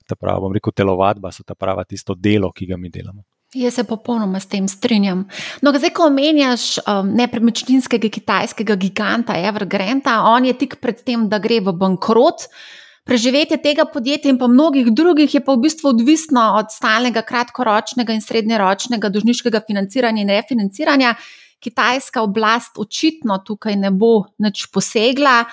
ta prava, bom rekel, telovadba so ta prava tisto delo, ki ga mi delamo. Jaz se popolnoma s tem strinjam. No, zdaj, ko omenjaš um, nepremičninskega kitajskega giganta Evergrande, on je tik pred tem, da gre v bankrot. Preživetje tega podjetja in pa mnogih drugih je pa v bistvu odvisno od stalnega kratkoročnega in srednjeročnega dožniškega financiranja in refinanciranja. Kitajska oblast očitno tukaj ne bo nič posegla.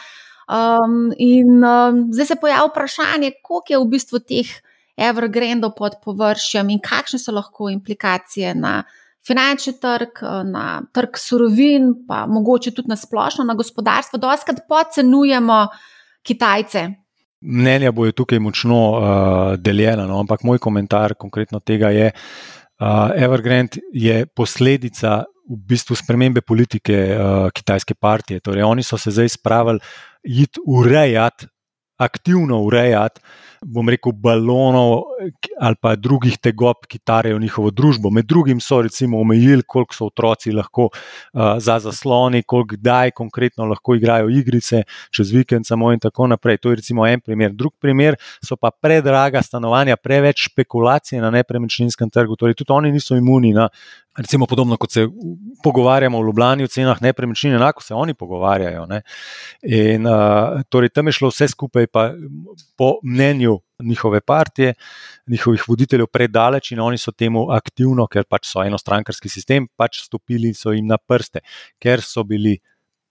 Um, in um, zdaj se pojavlja vprašanje, koliko je v bistvu teh. Evergrande pod površjem in kakšne so lahko implikacije na finančni trg, na trg surovin, pa mogoče tudi na splošno na gospodarstvo. Doskrat podcenjujemo Kitajce. Mnenja bojo tukaj močno uh, deljena, no? ampak moj komentar konkretno tega je, da uh, Evergrande je posledica v bistvu spremembe politike uh, kitajske partije. Torej, oni so se zdaj spravili iti urejati, aktivno urejati bom rekel, balonov ali pa drugih tegob, ki tarejo njihovo družbo. Med drugim so recimo omejili, koliko so otroci lahko uh, za zasloni, koliko kdaj konkretno lahko igrajo igrice, čez vikend samo in tako naprej. To je recimo en primer. Drug primer so pa predraga stanovanja, preveč špekulacije na nepremičninskem trgu. Torej, tudi oni niso imuni na. Recimo, podobno kot se pogovarjamo v Ljubljani o cenah nepremičnin, enako se oni pogovarjajo. In, uh, torej, tam je šlo vse skupaj, pa po mnenju njihove partije, njihovih voditeljev predaleč in oni so temu aktivno, ker pač so enostrankarski sistem, pač stopili so jim na prste, ker so bili.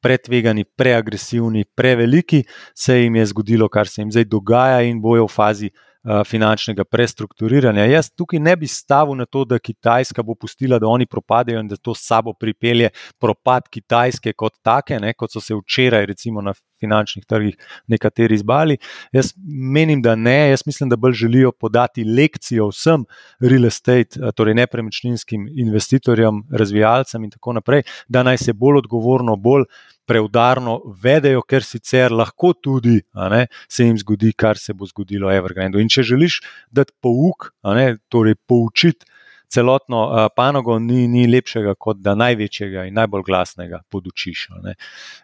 Pretvegani, preagresivni, preveliki, se jim je zgodilo, kar se jim zdaj dogaja, in bojo v fazi uh, finančnega prestrukturiranja. Jaz tukaj ne bi stavil na to, da Kitajska bo pustila, da oni propadejo in da to sabo pripelje propad Kitajske kot take, ne, kot so se včeraj, recimo na finančnih trgih, nekateri izbali. Jaz menim, da ne. Jaz mislim, da bolj želijo podati lekcijo vsem real estate, eh, torej nepremičninskim investitorjem, razvijalcem in tako naprej, da naj se bolj odgovorno, bolj preudarno vedejo, ker sicer lahko tudi ne, se jim zgodi, kar se bo zgodilo Evergrande. In če želiš dati pouk, ne, torej poučiti celotno uh, panogo, ni, ni lepšega, kot da največjega in najbolj glasnega podučiš. Ne.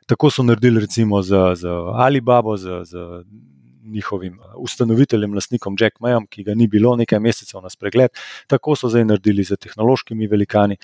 Tako so naredili recimo z, z Alibabo, z, z njihovim ustanoviteljem, lastnikom Jack Mayom, ki ga ni bilo nekaj mesecev na spregled. Tako so zdaj naredili z tehnološkimi velikani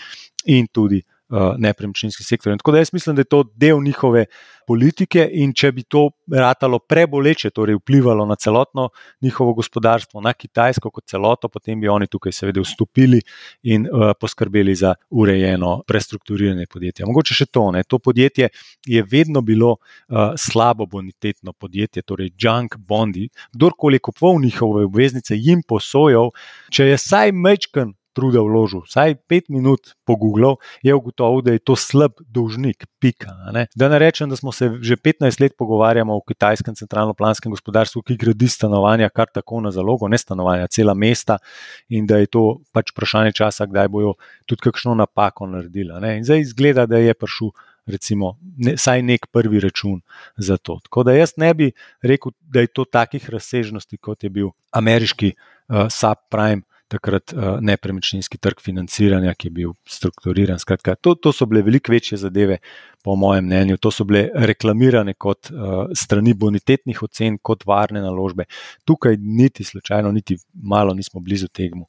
in tudi uh, nepremičninski sektor. In tako da jaz mislim, da je to del njihove politike in če bi to ratalo preboleče, torej vplivalo na celotno njihovo gospodarstvo, na Kitajsko kot celoto, potem bi oni tukaj seveda vstopili in uh, poskrbeli za urejeno prestrukturiranje podjetja. Mogoče še to, ne? to podjetje je vedno bilo uh, slabo bonitetno podjetje, torej junk bondi. Kdorkoli je kupoval njihove obveznice, jim posojal, če je saj mečken truda vložil, vsaj pet minut po Googlu, je ugotovil, da je to slab dolžnik. Pika, ne? Da ne rečem, da smo se že 15 let pogovarjali o kitajskem centralno-planskem gospodarstvu, ki gradi stanovanja kar tako na zalogo, ne stanovanja, cela mesta, in da je to pač vprašanje časa, kdaj bojo tudi kakšno napako naredili. Ne? In zdaj izgleda, da je prišel. Recimo, ne, saj nek prvi račun za to. Tako da jaz ne bi rekel, da je to takih razsežnosti, kot je bil ameriški uh, subprime takrat uh, nepremičninski trg financiranja, ki je bil strukturiran. Skratka, to, to so bile veliko večje zadeve, po mojem mnenju. To so bile reklamirane kot uh, strani bonitetnih ocen, kot varne naložbe. Tukaj niti slučajno, niti malo nismo blizu temu.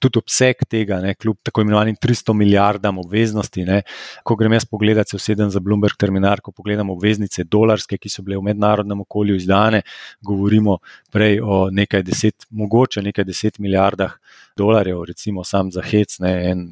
Tudi obseg tega, ne, kljub tako imenovanim 300 milijardam obveznosti, ne, ko grem jaz pogledat, se usedem za Bloomberg terminal, ko pogledam obveznice dolarske, ki so bile v mednarodnem okolju izdane, govorimo prej o nekaj deset, mogoče nekaj deset milijardah dolarjev, recimo sam za hec, ne, en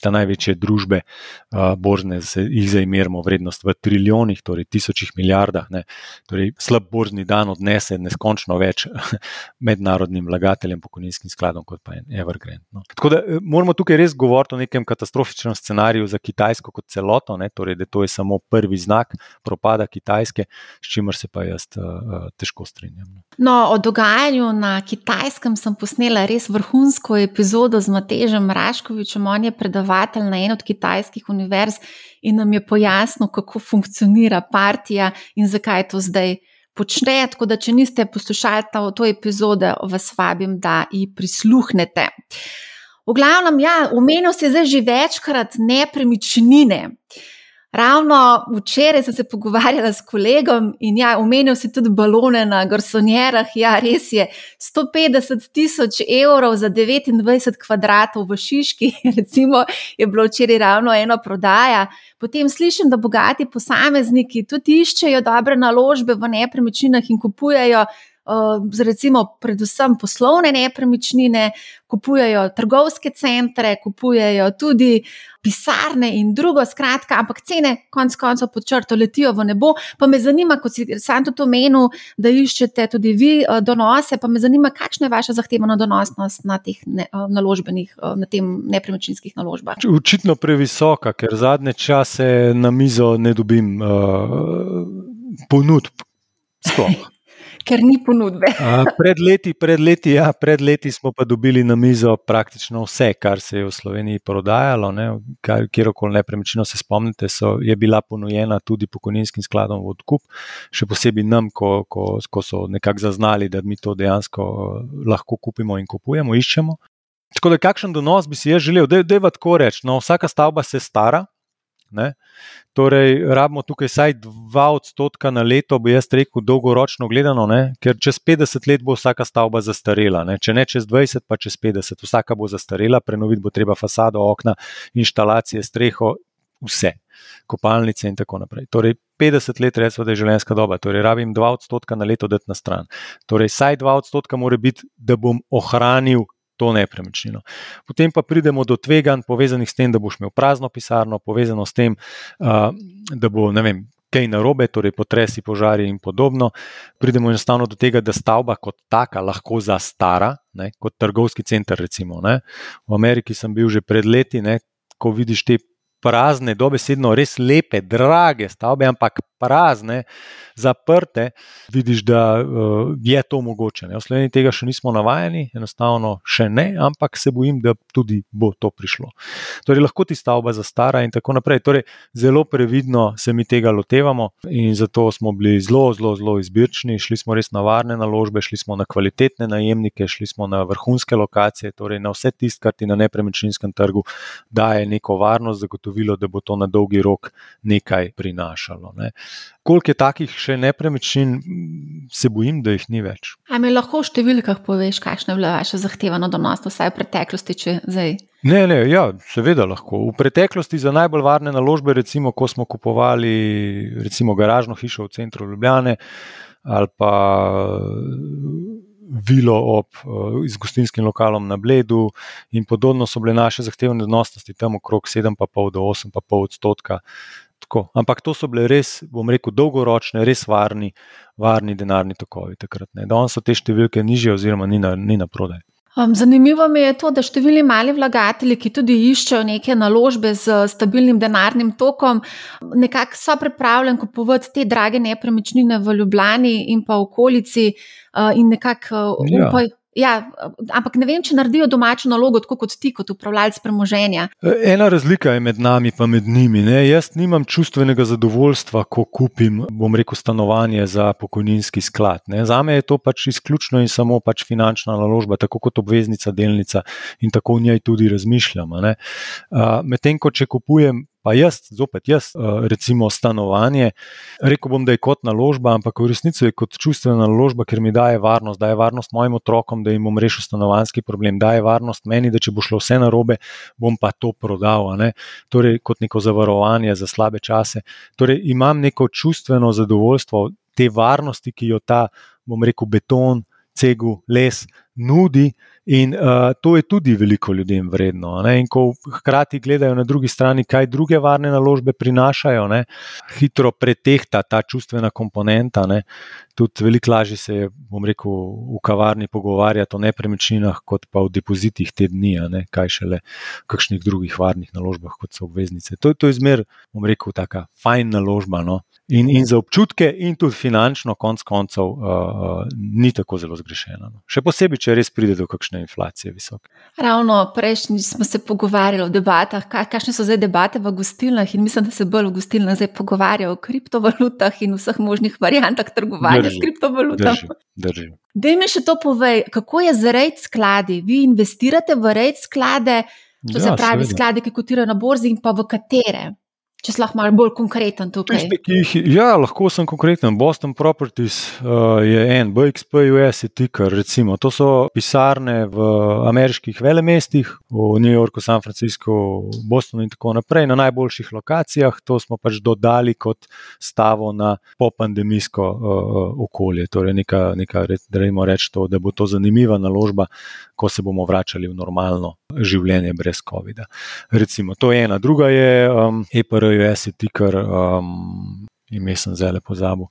ta največje družbe, uh, borzne, jih zdaj merimo vrednost v trilijonih, torej tisočih milijardah. Ne. Torej, slab borzni dan odnese neskončno več mednarodnim vlagateljem, pokojninskim skladom, kot pa Evergrande. No. Tako da eh, moramo tukaj res govoriti o nekem katastrofičnem scenariju za Kitajsko kot celoto, ne, torej, da to je samo prvi znak propada Kitajske, s čimer se pa jaz uh, težko strinjam. No. no, o dogajanju na Kitajskem sem posnela res vrhunsko epizodo z Matežem Raškovičem, on je predaval predavatelj na eni od kitajskih univerz in nam je pojasnil, kako funkcionira partija in zakaj to zdaj počne. Tako da, če niste poslušali to, to epizode, vas vabim, da ji prisluhnete. V glavnem, ja, omenil se je zdaj že večkrat nepremičnine. Ravno včeraj sem se pogovarjala s kolegom in ja, omenil si tudi balone na Gorsonjerah. Ja, res je 150 tisoč evrov za 29 kvadratov v Šiški, recimo, je bilo včeraj ravno ena prodaja. Potem slišim, da bogati posamezniki tudi iščejo dobre naložbe v nepremičninah in kupujejo recimo, predvsem poslovne nepremičnine, kupujejo trgovske centre, kupujejo tudi pisarne in drugo, skratka, ampak cene, konec koncev, pod črto letijo v nebo. Pa me zanima, kot si sam tudi omenil, da iščete tudi vi uh, donose, pa me zanima, kakšna je vaša zahtevana donosnost na teh ne, uh, naložbenih, uh, na tem nepremičninskih naložbah. Očitno previsoka, ker zadnje čase na mizo ne dobim uh, ponudb. Sploh ker ni ponudbe. pred, leti, pred, leti, ja, pred leti smo pa dobili na mizo praktično vse, kar se je v Sloveniji prodajalo. Kjerkoli nepremičnino se spomnite, so, je bila ponujena tudi pokojninskim skladom v odkup, še posebej nam, ko, ko, ko so nekako zaznali, da mi to dejansko lahko kupimo in kupujemo, iščemo. Tako da, kakšen donos bi si jaz želel, da je tako reči. No, vsaka stavba se stara. Ne? Torej, rabimo tukaj vsaj 2 odstotka na leto, bi jaz rekel, dolgoročno gledano, ne? ker čez 50 let bo vsaka stavba zastarela. Ne? Če ne čez 20, pa čez 50, vsaka bo zastarela, prenoviti bo treba fasado, okna, inštalacije, streho, vse, kopalnice in tako naprej. Torej, 50 let, da je življenjska doba, torej rabim 2 odstotka na leto dati na stran. Torej, vsaj 2 odstotka mora biti, da bom ohranil to nepremičnino. Potem pa pridemo do tveganj, povezanih s tem, da boš imel prazno pisarno, povezano s tem, da bo ne vem. Kaj narobe, torej potresi, požari in podobno. Pridemo enostavno do tega, da stavba kot taka lahko zastara, ne, kot trgovski center. Recimo, v Ameriki sem bil že pred leti, ne, ko vidiš te prazne, dobesedno res lepe, drage stavbe, ampak prazne, zaprte, vidiš, da uh, je to mogoče. Ne? V Sloveniji tega še nismo navajeni, enostavno še ne, ampak se bojim, da tudi bo to prišlo. Torej, lahko ti stavba zastara in tako naprej. Torej, zelo previdno se mi tega lotevamo in zato smo bili zelo, zelo, zelo izbirčni. Šli smo res na varne naložbe, šli smo na kvalitetne najemnike, šli smo na vrhunske lokacije, torej na vse tisto, kar ti na nepremičninskem trgu daje neko varnost, zagotovilo, da bo to na dolgi rok nekaj prinašalo. Ne. Koliko je takih še nepremičnin, se bojim, da jih ni več. Ali mi lahko v številkah poveš, kakšna je bila vaša zahtevana donos, vsaj v preteklosti, če zdaj? Ne, ne, ja, seveda lahko. V preteklosti za najbolj varne naložbe, recimo, ko smo kupovali recimo, garažno hišo v centru Ljubljane ali pa vilo ob uh, izgostinskim lokalom na Bledu in podobno so bile naše zahtevne donosnosti tam okrog 7,5 do 8,5 odstotka. Tako. Ampak to so bile res, bom rekel, dolgoročne, res varni, varni denarni tokovi takrat. Danes so te številke nižje, oziroma ni na, ni na prodaj. Um, zanimivo mi je to, da številni mali vlagatelji, ki tudi iščejo neke naložbe z stabilnim denarnim tokom, nekako so pripravljeni kupovati te drage nepremičnine v Ljubljani in pa okolici uh, in nekako uh, ja. upajo. Ja, ampak ne vem, če naredijo domačo nalogo, tako kot ti, kot upravljalec premoženja. Ena razlika je med nami in med njimi. Ne? Jaz nimam čustvenega zadovoljstva, ko kupim, bom rekel, stanovanje za pokojninski sklad. Ne? Za me je to pač izključno in samo pač finančna naložba, tako kot obveznica, delnica in tako v njej tudi razmišljam. Medtem ko če kupujem pa jaz, zopet jaz, eh, recimo stanovanje, rekel bom, da je kot naložba, ampak v resnici je kot čustvena naložba, ker mi daje varnost, daje varnost mojim otrokom, da jim bom rešil stanovanski problem, daje varnost meni, da če bo šlo vse narobe, bom pa to prodal. Torej, kot neko zavarovanje za slabe čase. Torej, imam neko čustveno zadovoljstvo te varnosti, ki jo ta, bom rekel, beton, cegu, les nudi In uh, to je tudi veliko ljudem vredno. Ne? In ko hkrati gledajo na drugi strani, kaj druge varne naložbe prinašajo, ne? hitro pretehta ta čustvena komponenta. Ne? Tudi veliko lažje se je, bom rekel, v kavarni pogovarjati o nepremičninah, kot pa o depozitih te dni, kaj šele v kakšnih drugih varnih naložbah, kot so obveznice. To, to je zmer, bom rekel, taka fajn naložba. No? In, in za občutke, in tudi finančno, konc koncev, uh, ni tako zelo zgrešena. No. Še posebej, če res pride do kakšne inflacije visoke. Ravno prejšnji smo se pogovarjali o debatah, kakšne so zdaj debate v gostilnah. In mislim, da se bolj v gostilnah zdaj pogovarjajo o kriptovalutah in vseh možnih variantah trgovanja drži, s kriptovalutami. Drži. Da mi še to povej, kako je z rejt skladi? Vi investirate v rejt sklade, to ja, se pravi seveda. sklade, ki kotirajo na borzi in pa v katere? Če si lahko malo bolj konkreten tukaj. Jih, ja, lahko sem konkreten. Boston Properties uh, je en, BXP, US je tiker. Recimo. To so pisarne v ameriških velemestih, v New Yorku, San Franciscu, Bostonu in tako naprej, na najboljših lokacijah. To smo pač dodali kot stavo na popandemijsko uh, okolje. Torej, neka, neka, reč to, da bo to zanimiva naložba, ko se bomo vračali v normalno življenje brez COVID-a. Recimo, to je ena. Druga je um, EPROS, je tiker. Um, ime sem zelo pozabil.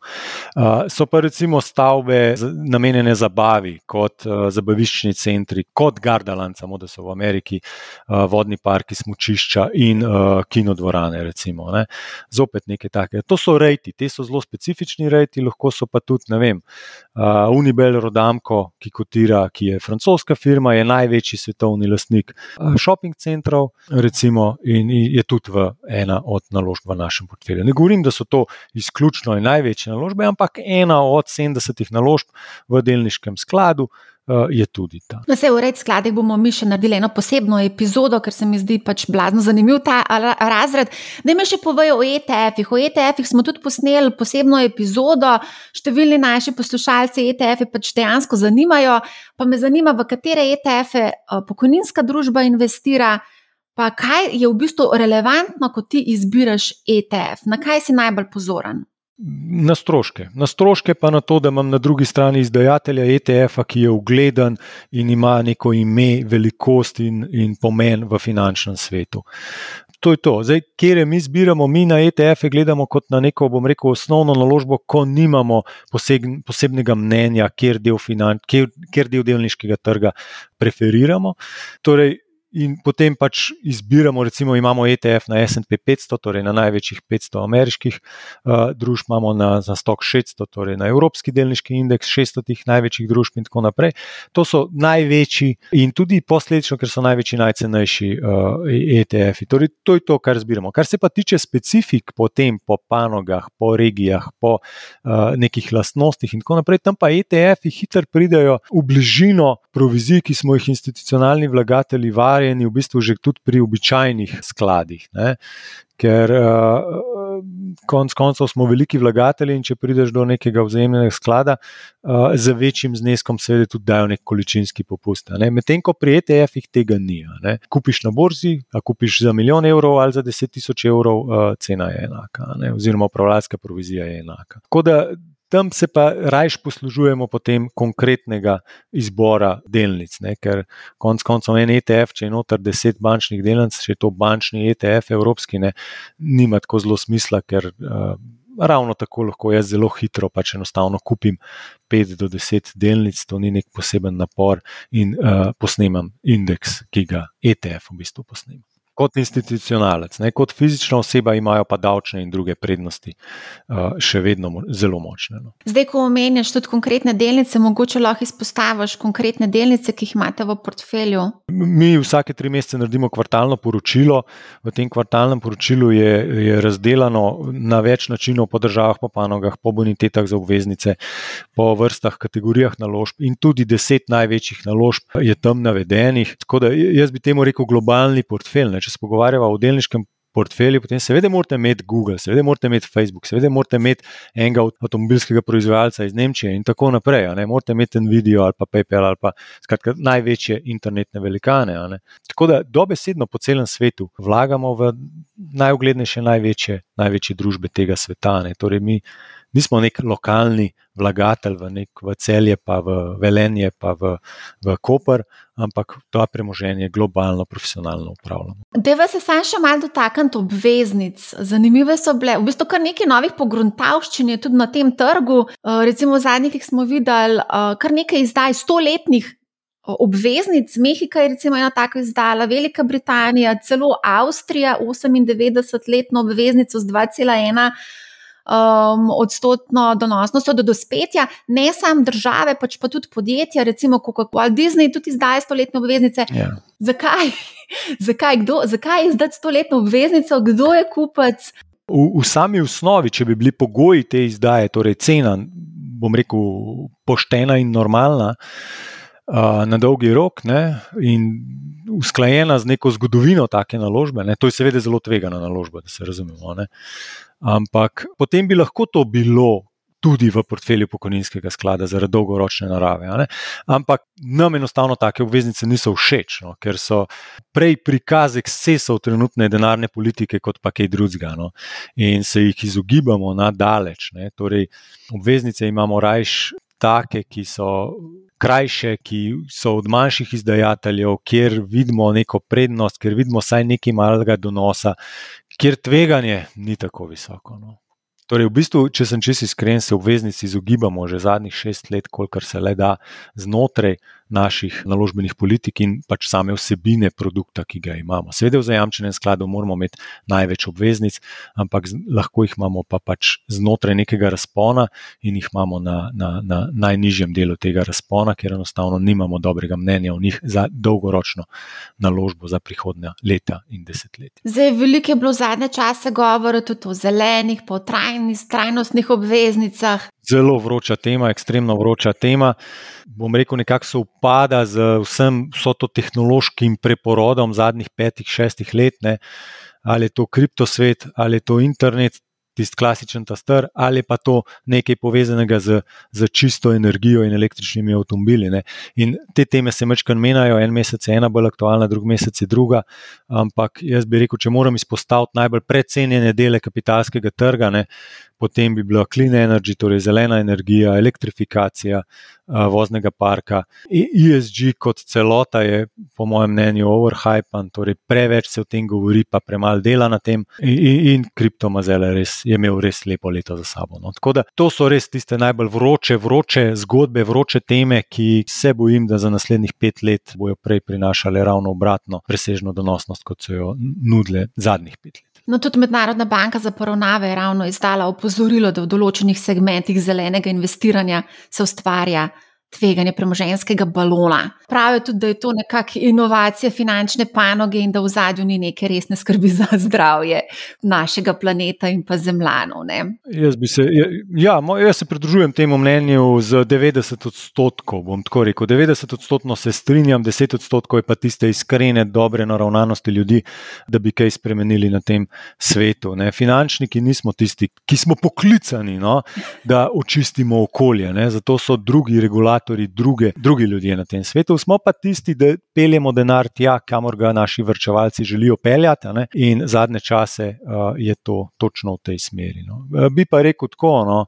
Uh, so pa recimo stavbe namenjene zabavi, kot uh, zabaviščni centri, kot Gardaland, samo da so v Ameriki, uh, vodni parki, smočišča in uh, kinodvorane. Recimo, ne. Zopet nekaj takega. To so rejti, te so zelo specifični rejti, lahko so pa tudi, ne vem, uh, Unibel Rodamko, ki kotira, ki je francoska firma, je največji svetovni lastnik uh, shopping centrov, recimo, in je tudi v ena od naložb v našem portfelju. Ne govorim, da so to izključno in največje naložbe, ampak ena od 70 naložb v delniškem skladu. Uh, je tudi ta. Na no, vse ured skladek bomo mi še naredili eno posebno epizodo, ker se mi zdi pač blazno zanimiv ta razred. Da mi še povejo o ETF-ih. O ETF-ih smo tudi posneli posebno epizodo. Številni naši poslušalci ETF-je pač dejansko zanimajo. Pa me zanima, v katere ETF-e uh, pokojninska družba investira. Pa kaj je v bistvu relevantno, ko ti izbiraš ETF? Na kaj si najbolj pozoren? Na stroške. Na stroške, pa na to, da imam na drugi strani izdajatelja ETF-a, ki je ugleden in ima neko ime, velikost in, in pomen v finančnem svetu. To je to. Zdaj, kjer mi zbiramo, mi na ETF-e gledamo kot na neko, bom rekel, osnovno naložbo, ko nimamo poseg, posebnega mnenja, kjer del, finan, kjer, kjer del delniškega trga preferiramo. Torej, In potem pač izbiramo, recimo, imamo ETF na SP 500, torej na največjih 500 ameriških uh, družb, imamo na, na Stock 600, torej na Evropski delniški indeks 600 največjih družb in tako naprej. To so največji in tudi posledično, ker so največji, najcenejši uh, ETF-i. Torej, to je to, kar zbiramo. Kar se pa tiče specifik po tem, po panogah, po regijah, po uh, nekih lastnostih in tako naprej, tam pa ETF-i hitro pridejo v bližino provizij, ki smo jih institucionalni vlagatelji varili ustvarjeni v bistvu že tudi pri običajnih skladih. Ne? Ker uh, konc koncev smo veliki vlagatelji in če prideš do nekega vzajemnega sklada, uh, z večjim zneskom seveda tudi dajo nek količinski popust. Ne? Medtem ko pri ETF-ih tega ni. Ne? Kupiš na borzi, a kupiš za milijon evrov ali za deset tisoč evrov, uh, cena je enaka, ne? oziroma upravljalska provizija je enaka. Tako da tam se pa rajš poslužujemo potem konkretnega izbora delnic, ne? ker konec koncev en ETF, če je noter deset bančnih delnic, če je to bančni ETF, evropski, ne, nima tako zelo smisla, ker uh, ravno tako lahko jaz zelo hitro pač enostavno kupim pet do deset delnic, to ni nek poseben napor in uh, posnemam indeks, ki ga ETF v bistvu posnema kot institucionalec, ne, kot fizična oseba, imajo pa davčne in druge prednosti uh, še vedno mo zelo močne. No. Zdaj, ko omenjaš tudi konkretne delnice, mogoče lahko izpostaviš konkretne delnice, ki jih imate v portfelju. Mi vsake tri mesece naredimo kvartalno poročilo. V tem kvartalnem poročilu je, je razdeljeno na več načinov, po državah, po panogah, po bonitetah za obveznice, po vrstah, kategorijah naložb in tudi deset največjih naložb je tam navedenih. Tako da jaz bi temu rekel globalni portfelj. Ne, če se pogovarjava o delniškem portfelju, potem seveda morate imeti Google, seveda morate imeti Facebook, seveda morate imeti enega avtomobilskega proizvajalca iz Nemčije in tako naprej. Morate imeti Nvidia ali pa PayPal ali pa skratka, največje internetne velikane. Tako da dobesedno po celem svetu vlagamo v najuglednejše, največje, največje družbe tega sveta. Torej mi nismo nek lokalni vlagatelj v, nek, v celje, pa v velenje, pa v, v Koper, ampak to premoženje globalno, profesionalno upravljamo. Deva se sam še malo dotakniti obveznic. Zanimive so bile, v bistvu kar nekaj novih pogruntavščin je tudi na tem trgu. Eh, recimo v zadnjih smo videli eh, kar nekaj izdaj stoletnih obveznic. Mehika je recimo ena tako izdala, Velika Britanija, celo Avstrija, 98-letno obveznico z 2,1. Um, odstotno donosnost do dospetja, ne samo države, pač pa tudi podjetja, recimo Coca-Cola, Disney tudi izdaja stoletne obveznice. Yeah. Ja. Zakaj? zakaj, kdo, zakaj izdati stoletno obveznico, kdo je kupec? V, v sami osnovi, če bi bili pogoji te izdaje, torej cena, bom rekel, poštena in normalna, uh, na dolgi rok ne, in usklajena z neko zgodovino take naložbe. Ne. To je seveda zelo tvegana naložba, da se razumemo. Ne. Ampak potem bi lahko to bilo. Tudi v portfelju pokojninskega sklada, zaradi dolgoročne narave. Ampak nam enostavno take obveznice niso všeč, no, ker so prej prikaz ekscesov trenutne denarne politike, kot pa kaj drugega. No, in se jih izogibamo na daleč. Torej, obveznice imamo rajš take, ki so krajše, ki so od manjših izdajateljev, kjer vidimo neko prednost, kjer vidimo vsaj nekaj malega donosa, kjer tveganje ni tako visoko. No. Torej, v bistvu, če sem čisto iskren, se obveznici izogibamo že zadnjih šest let, kolikor se le da znotraj naših naložbenih politik in pač same vsebine produkta, ki ga imamo. Seveda, v zajamčenem skladu moramo imeti največ obveznic, ampak lahko jih imamo pa pač znotraj nekega razpona in jih imamo na, na, na najnižjem delu tega razpona, ker enostavno nimamo dobrega mnenja o njih za dolgoročno naložbo za prihodnja leta in desetletja. Zdaj, veliko je bilo zadnje čase govora tudi o zelenih, po trajnostnih obveznicah. Zelo vroča tema, ekstremno vroča tema. Bom rekel, nekako se upada z vsem to tehnološkim preporodom zadnjih petih, šestih let, ne. ali je to kriptosvet, ali je to internet, tisti klasičen ta str, ali pa to nekaj povezanega z, z čisto energijo in električnimi avtomobili. In te teme se mečkaj menjajo, en mesec je ena bolj aktualna, drug mesec je druga. Ampak jaz bi rekel, če moram izpostaviti najbolj precenjene dele kapitalskega trga, ne, potem bi bila clean energy, torej zelena energija, elektrifikacija uh, voznega parka. ESG kot celota je, po mojem mnenju, overhypen, torej preveč se o tem govori, pa premalo dela na tem. In, in kriptomazele res, je imel res lepo leto za sabo. No. Tako da to so res tiste najbolj vroče, vroče zgodbe, vroče teme, ki se bojim, da za naslednjih pet let bojo prej prinašale ravno obratno, presežno donosnost, kot so jo nudile zadnjih pet let. No, tudi Mednarodna banka za poravnave je ravno izdala opozorilo, da v določenih segmentih zelenega investiranja se ustvarja tveganje premoženskega balona. Pravijo tudi, da je to nekakšna inovacija finančne panoge in da v zadju ni neke resne skrbi za zdravje našega planeta in pa zemljanov. Jaz, se, ja, ja, jaz se pridružujem temu mnenju z 90 odstotkov. Bom tako rekel, 90 odstotkov se strinjam, 10 odstotkov je pa tiste iskrene, dobre naravnanosti ljudi, da bi kaj spremenili na tem svetu. Ne. Finančniki nismo tisti, ki smo poklicani, no, da očistimo okolje. Ne. Zato so drugi regulatori regulatori, druge, drugi ljudje na tem svetu, smo pa tisti, da peljemo denar tja, kamor ga naši vrčevalci želijo peljati. In zadnje čase uh, je to točno v tej smeri. No. Uh, bi pa rekel tako, no,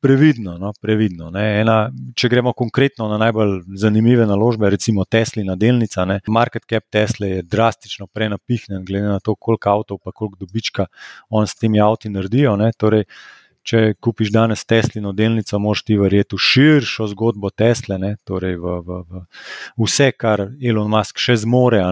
previdno. No, previdno Ena, če gremo konkretno na najbolj zanimive naložbe, recimo Tesla delnica, ne. market cap Tesla je drastično prenapihnjen, glede na to, koliko avtov, pa koliko dobička on s temi avti naredijo. Torej, če kupiš danes Teslino delnico, moš ti verjeti v širšo zgodbo Tesla, ne, torej v, v, v vse, kar Elon Musk še zmore.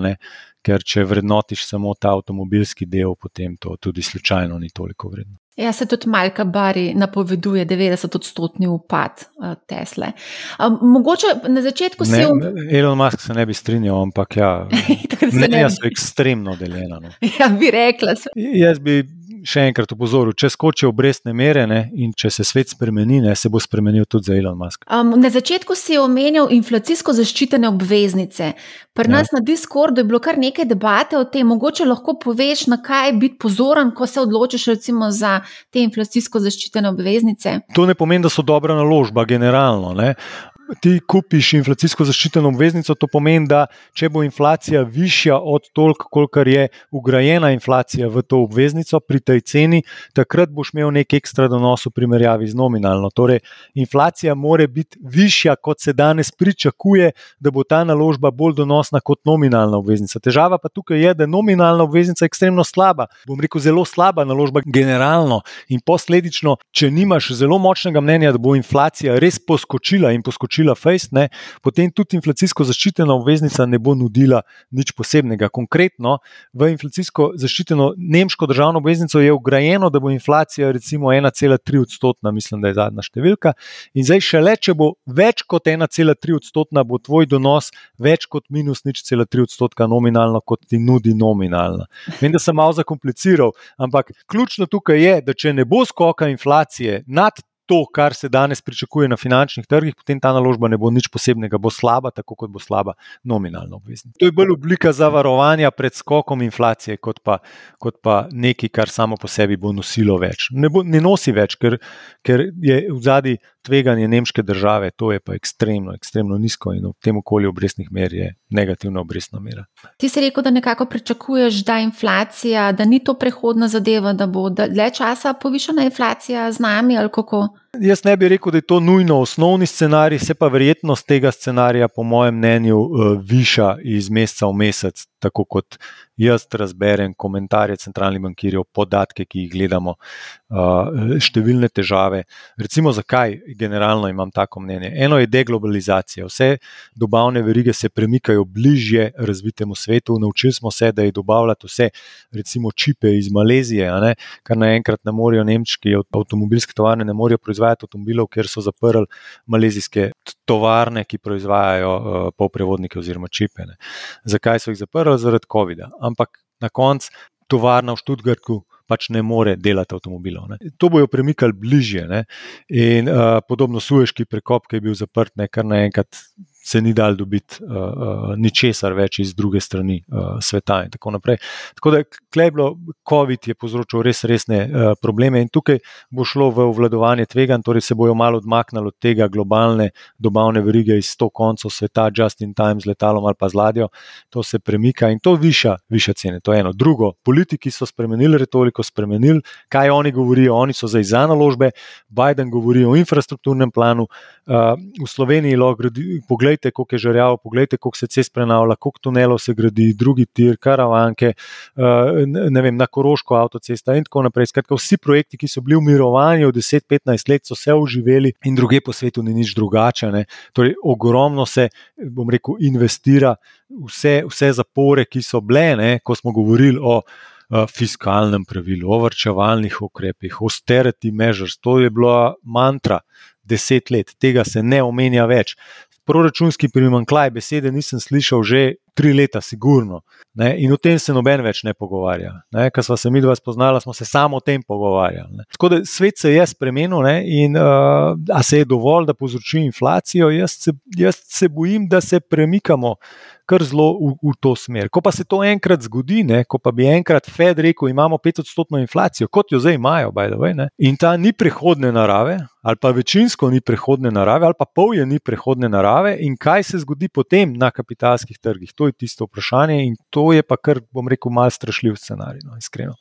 Ker če vrednotiš samo ta avtomobilski del, potem to tudi slučajno ni toliko vredno. Ja, se tudi Malka Bari napoveduje 90-odstotni upad uh, Tesle. Um, mogoče na začetku si. Um... Elon Musk se ne bi strinjal, ampak ja, mnenja so ekstremno deljena. No. Ja, bi rekla. Jaz bi še enkrat upozoril, če skočijo obrestne mere ne, in če se svet spremeni, ne, se bo spremenil tudi za Elon Musk. Um, na začetku si omenil inflacijsko zaščitene obveznice. Pri ja. nas na Discordu je bilo kar nekaj debate o tem, mogoče lahko poveš, na kaj biti pozoren, ko se odločiš recimo, za te inflacijsko zaščitene obveznice. To ne pomeni, da so dobra naložba, generalno. Ne. Ti kupiš inflacijsko zaščiteno obveznico, to pomeni, da če bo inflacija višja od toliko, kolikor je ugrajena inflacija v to obveznico pri tej ceni, takrat boš imel nek ekstra donos v primerjavi z nominalno. Torej, inflacija more biti višja, kot se danes pričakuje, da bo ta naložba bolj donosna kot nominalna obveznica. Težava pa tukaj je, da je nominalna obveznica ekstremno slaba. Bom rekel, zelo slaba naložba generalno in posledično, če nimaš zelo močnega mnenja, da bo inflacija res poskočila in poskočila fejst, ne, potem tudi inflacijsko zaščitena obveznica ne bo nudila nič posebnega. Konkretno v inflacijsko zaščiteno nemško državno obveznico je ugrajeno, da bo inflacija recimo 1,3 odstotna, mislim, da je zadnja številka. In zdaj šele, če bo več kot 1,3 odstotna, bo tvoj donos več kot minus nič cela 3 odstotka nominalno, kot ti nudi nominalna. Vem, da sem malo zakompliciral, ampak ključno tukaj je, da če ne bo skoka inflacije nad to, kar se danes pričakuje na finančnih trgih, potem ta naložba ne bo nič posebnega, bo slaba, tako kot bo slaba nominalna obveznica. To je bolj oblika zavarovanja pred skokom inflacije, kot pa, kot pa nekaj, kar samo po sebi bo nosilo več. Ne, bo, ne nosi več, ker, ker je v zadnji tveganje nemške države, to je pa ekstremno, ekstremno nizko in v tem okolju obrestnih mer je negativna obrestna mera. Ti si rekel, da nekako pričakuješ, da inflacija, da ni to prehodna zadeva, da bo dlje časa povišena inflacija z nami ali kako. Jaz ne bi rekel, da je to nujno osnovni scenarij, se pa verjetnost tega scenarija, po mojem mnenju, eh, viša iz meseca v mesec, tako kot jaz razberem komentarje centralnih bankirjev, podatke, ki jih gledamo, uh, številne težave. Recimo, zakaj generalno imam tako mnenje? Eno je deglobalizacija. Vse dobavne verige se premikajo bližje razvitemu svetu. Naučili smo se, da je dobavljati vse, recimo čipe iz Malezije, ne? kar naenkrat ne morejo nemški avtomobilski tovarne, ne morejo proizvajati avtomobilov, ker so zaprli malezijske tovarne, ki proizvajajo uh, polprevodnike oziroma čipe. Ne? Zakaj so jih zaprli? Zaradi COVID-a ampak na koncu tovarna v Študgartu pač ne more delati avtomobilov. Ne. To bojo premikali bližje. Ne. In uh, podobno Sueški prekop, ki je bil zaprt, ne kar naenkrat se ni dal dobiti uh, uh, ničesar več iz druge strani uh, sveta. In tako naprej. Tako da kleblo, COVID je povzročil res resne uh, probleme in tukaj bo šlo v obvladovanje tvegan, torej se bojo malo odmaknili od tega globalne dobavne verige iz sto koncev sveta, just in time z letalom ali pa z ladjo, to se premika in to viša, viša cene. To je eno. Drugo, politiki so spremenili retoriko, spremenili, kaj oni govorijo. Oni so zdaj za naložbe, Biden govori o infrastrukturnem planu, uh, v Sloveniji lahko pogledamo poglejte, koliko je žrjav, poglejte, koliko se cest prenavlja, koliko tunelov se gradi, drugi tir, karavanke, eh, ne vem, na Koroško avtocesta in tako naprej. Skratka, vsi projekti, ki so bili v mirovanju 10-15 let, so se oživeli in druge po svetu ni nič drugače. Ne. Torej, ogromno se, bom rekel, investira vse, vse zapore, ki so bile, ne, ko smo govorili o. Eh, fiskalnem pravilu, o vrčevalnih ukrepih, austerity measures, to je bila mantra deset let, tega se ne omenja več proračunski primankljaj, besede nisem slišal že tri leta, sigurno. Ne? In o tem se noben več ne pogovarja. Ker smo se mi dva spoznala, smo se samo o tem pogovarjali. Ne? Tako da svet se je spremenil ne? in uh, a se je dovolj, da povzroči inflacijo. Jaz se, jaz se bojim, da se premikamo kar zelo v, v to smer. Ko pa se to enkrat zgodi, ne, ko pa bi enkrat Fed rekel, imamo 5-odstotno inflacijo, kot jo zdaj imajo, way, ne, in ta ni prehodne narave, ali pa večinsko ni prehodne narave, ali pa pol je ni prehodne narave, in kaj se zgodi potem na kapitalskih trgih, to je tisto vprašanje, in to je pa kar, bom rekel, malce strašljiv scenarij, no, iskreno.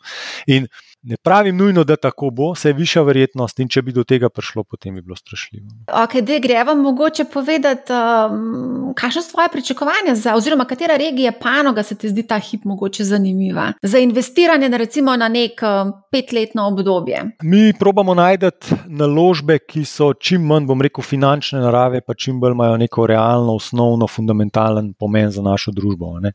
In Ne pravim nujno, da tako bo, se je višja verjetnost in če bi do tega prišlo, potem bi bilo strašljivo. Ok, da gre vam mogoče povedati, um, kakšno so tvoje pričakovanja za, oziroma katera regija panoga se ti zdi ta hip mogoče zanimiva za investiranje na recimo na nek um, petletno obdobje? Mi probamo najti naložbe, ki so čim manj, bom rekel, finančne narave, pa čim bolj imajo neko realno, osnovno, fundamentalen pomen za našo družbo. Ne?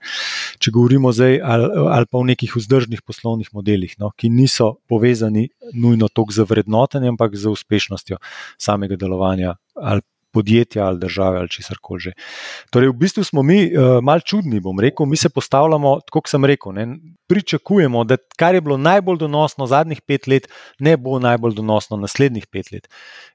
Če govorimo zdaj ali, ali pa o nekih vzdržnih poslovnih modelih, no, ki niso niso povezani nujno toliko z vrednotenjem, ampak z uspešnostjo samega delovanja ali podjetja ali države ali česar koli že. Torej, v bistvu smo mi uh, mal čudni, bom rekel, mi se postavljamo, kot sem rekel, ne, pričakujemo, da kar je bilo najbolj donosno zadnjih pet let, ne bo najbolj donosno naslednjih pet let.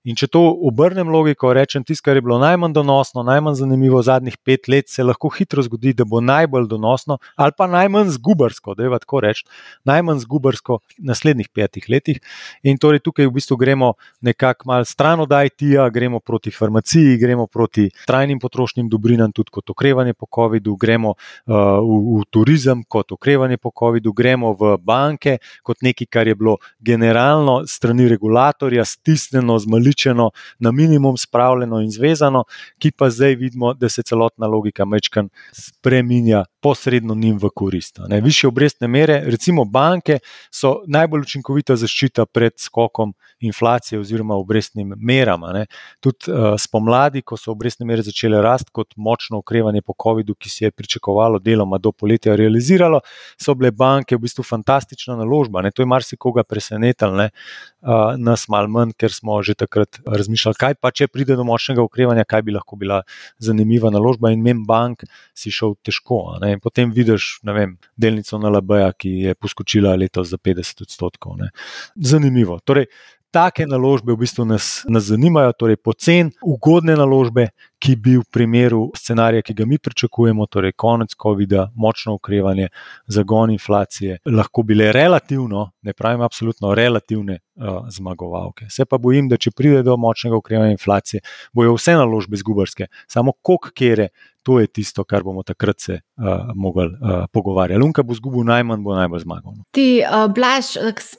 In če to obrnem logiko, rečem, tisto, kar je bilo najmanj donosno, najmanj zanimivo zadnjih pet let, se lahko hitro zgodi, da bo najbolj donosno ali pa najmanj zgubarsko, da je tako reči, najmanj zgubarsko naslednjih petih letih. In torej tukaj v bistvu gremo nekako mal stran od IT-ja, gremo proti farmaciji inflaciji, gremo proti trajnim potrošnim dobrinam, tudi kot okrevanje po COVID-u, gremo uh, v, v turizem kot okrevanje po COVID-u, gremo v banke kot nekaj, kar je bilo generalno strani regulatorja stisnjeno, zmaličeno, na minimum spravljeno in zvezano, ki pa zdaj vidimo, da se celotna logika mečkan spreminja posredno njim v korist. Ne. Više obrestne mere, recimo banke, so najbolj učinkovita zaščita pred skokom inflacije oziroma obrestnim merama. Tudi uh, spomladi, ko so obrestne mere začele rasti, kot močno okrevanje po COVID-u, ki se je pričakovalo deloma do poletja realiziralo, so bile banke v bistvu fantastična naložba. Ne. To je marsikoga presenetilo, uh, nas malo manj, ker smo že takrat razmišljali, kaj pa če pride do močnega okrevanja, kaj bi lahko bila zanimiva naložba in mem bank si šel težko. Potem vidiš, vem, delnico na LBA, ki je poskočila letos za 50 odstotkov. Ne. Zanimivo. Torej, take naložbe v bistvu nas, nas zanimajo, torej pocen, ugodne naložbe, ki bi v primeru scenarija, ki ga mi pričakujemo, torej konec COVID-a, močno ukrevanje, zagon inflacije, lahko bile relativno, ne pravim absolutno, relativne uh, zmagovalke. Se pa bojim, da če pride do močnega ukrevanja inflacije, bojo vse naložbe zgubarske, samo koliko kere. To je tisto, kar bomo takrat se uh, mogli uh, pogovarjati. Lunka bo zgubil najmanj, bo najbolj zmagal. No. Ti, uh, Blaž,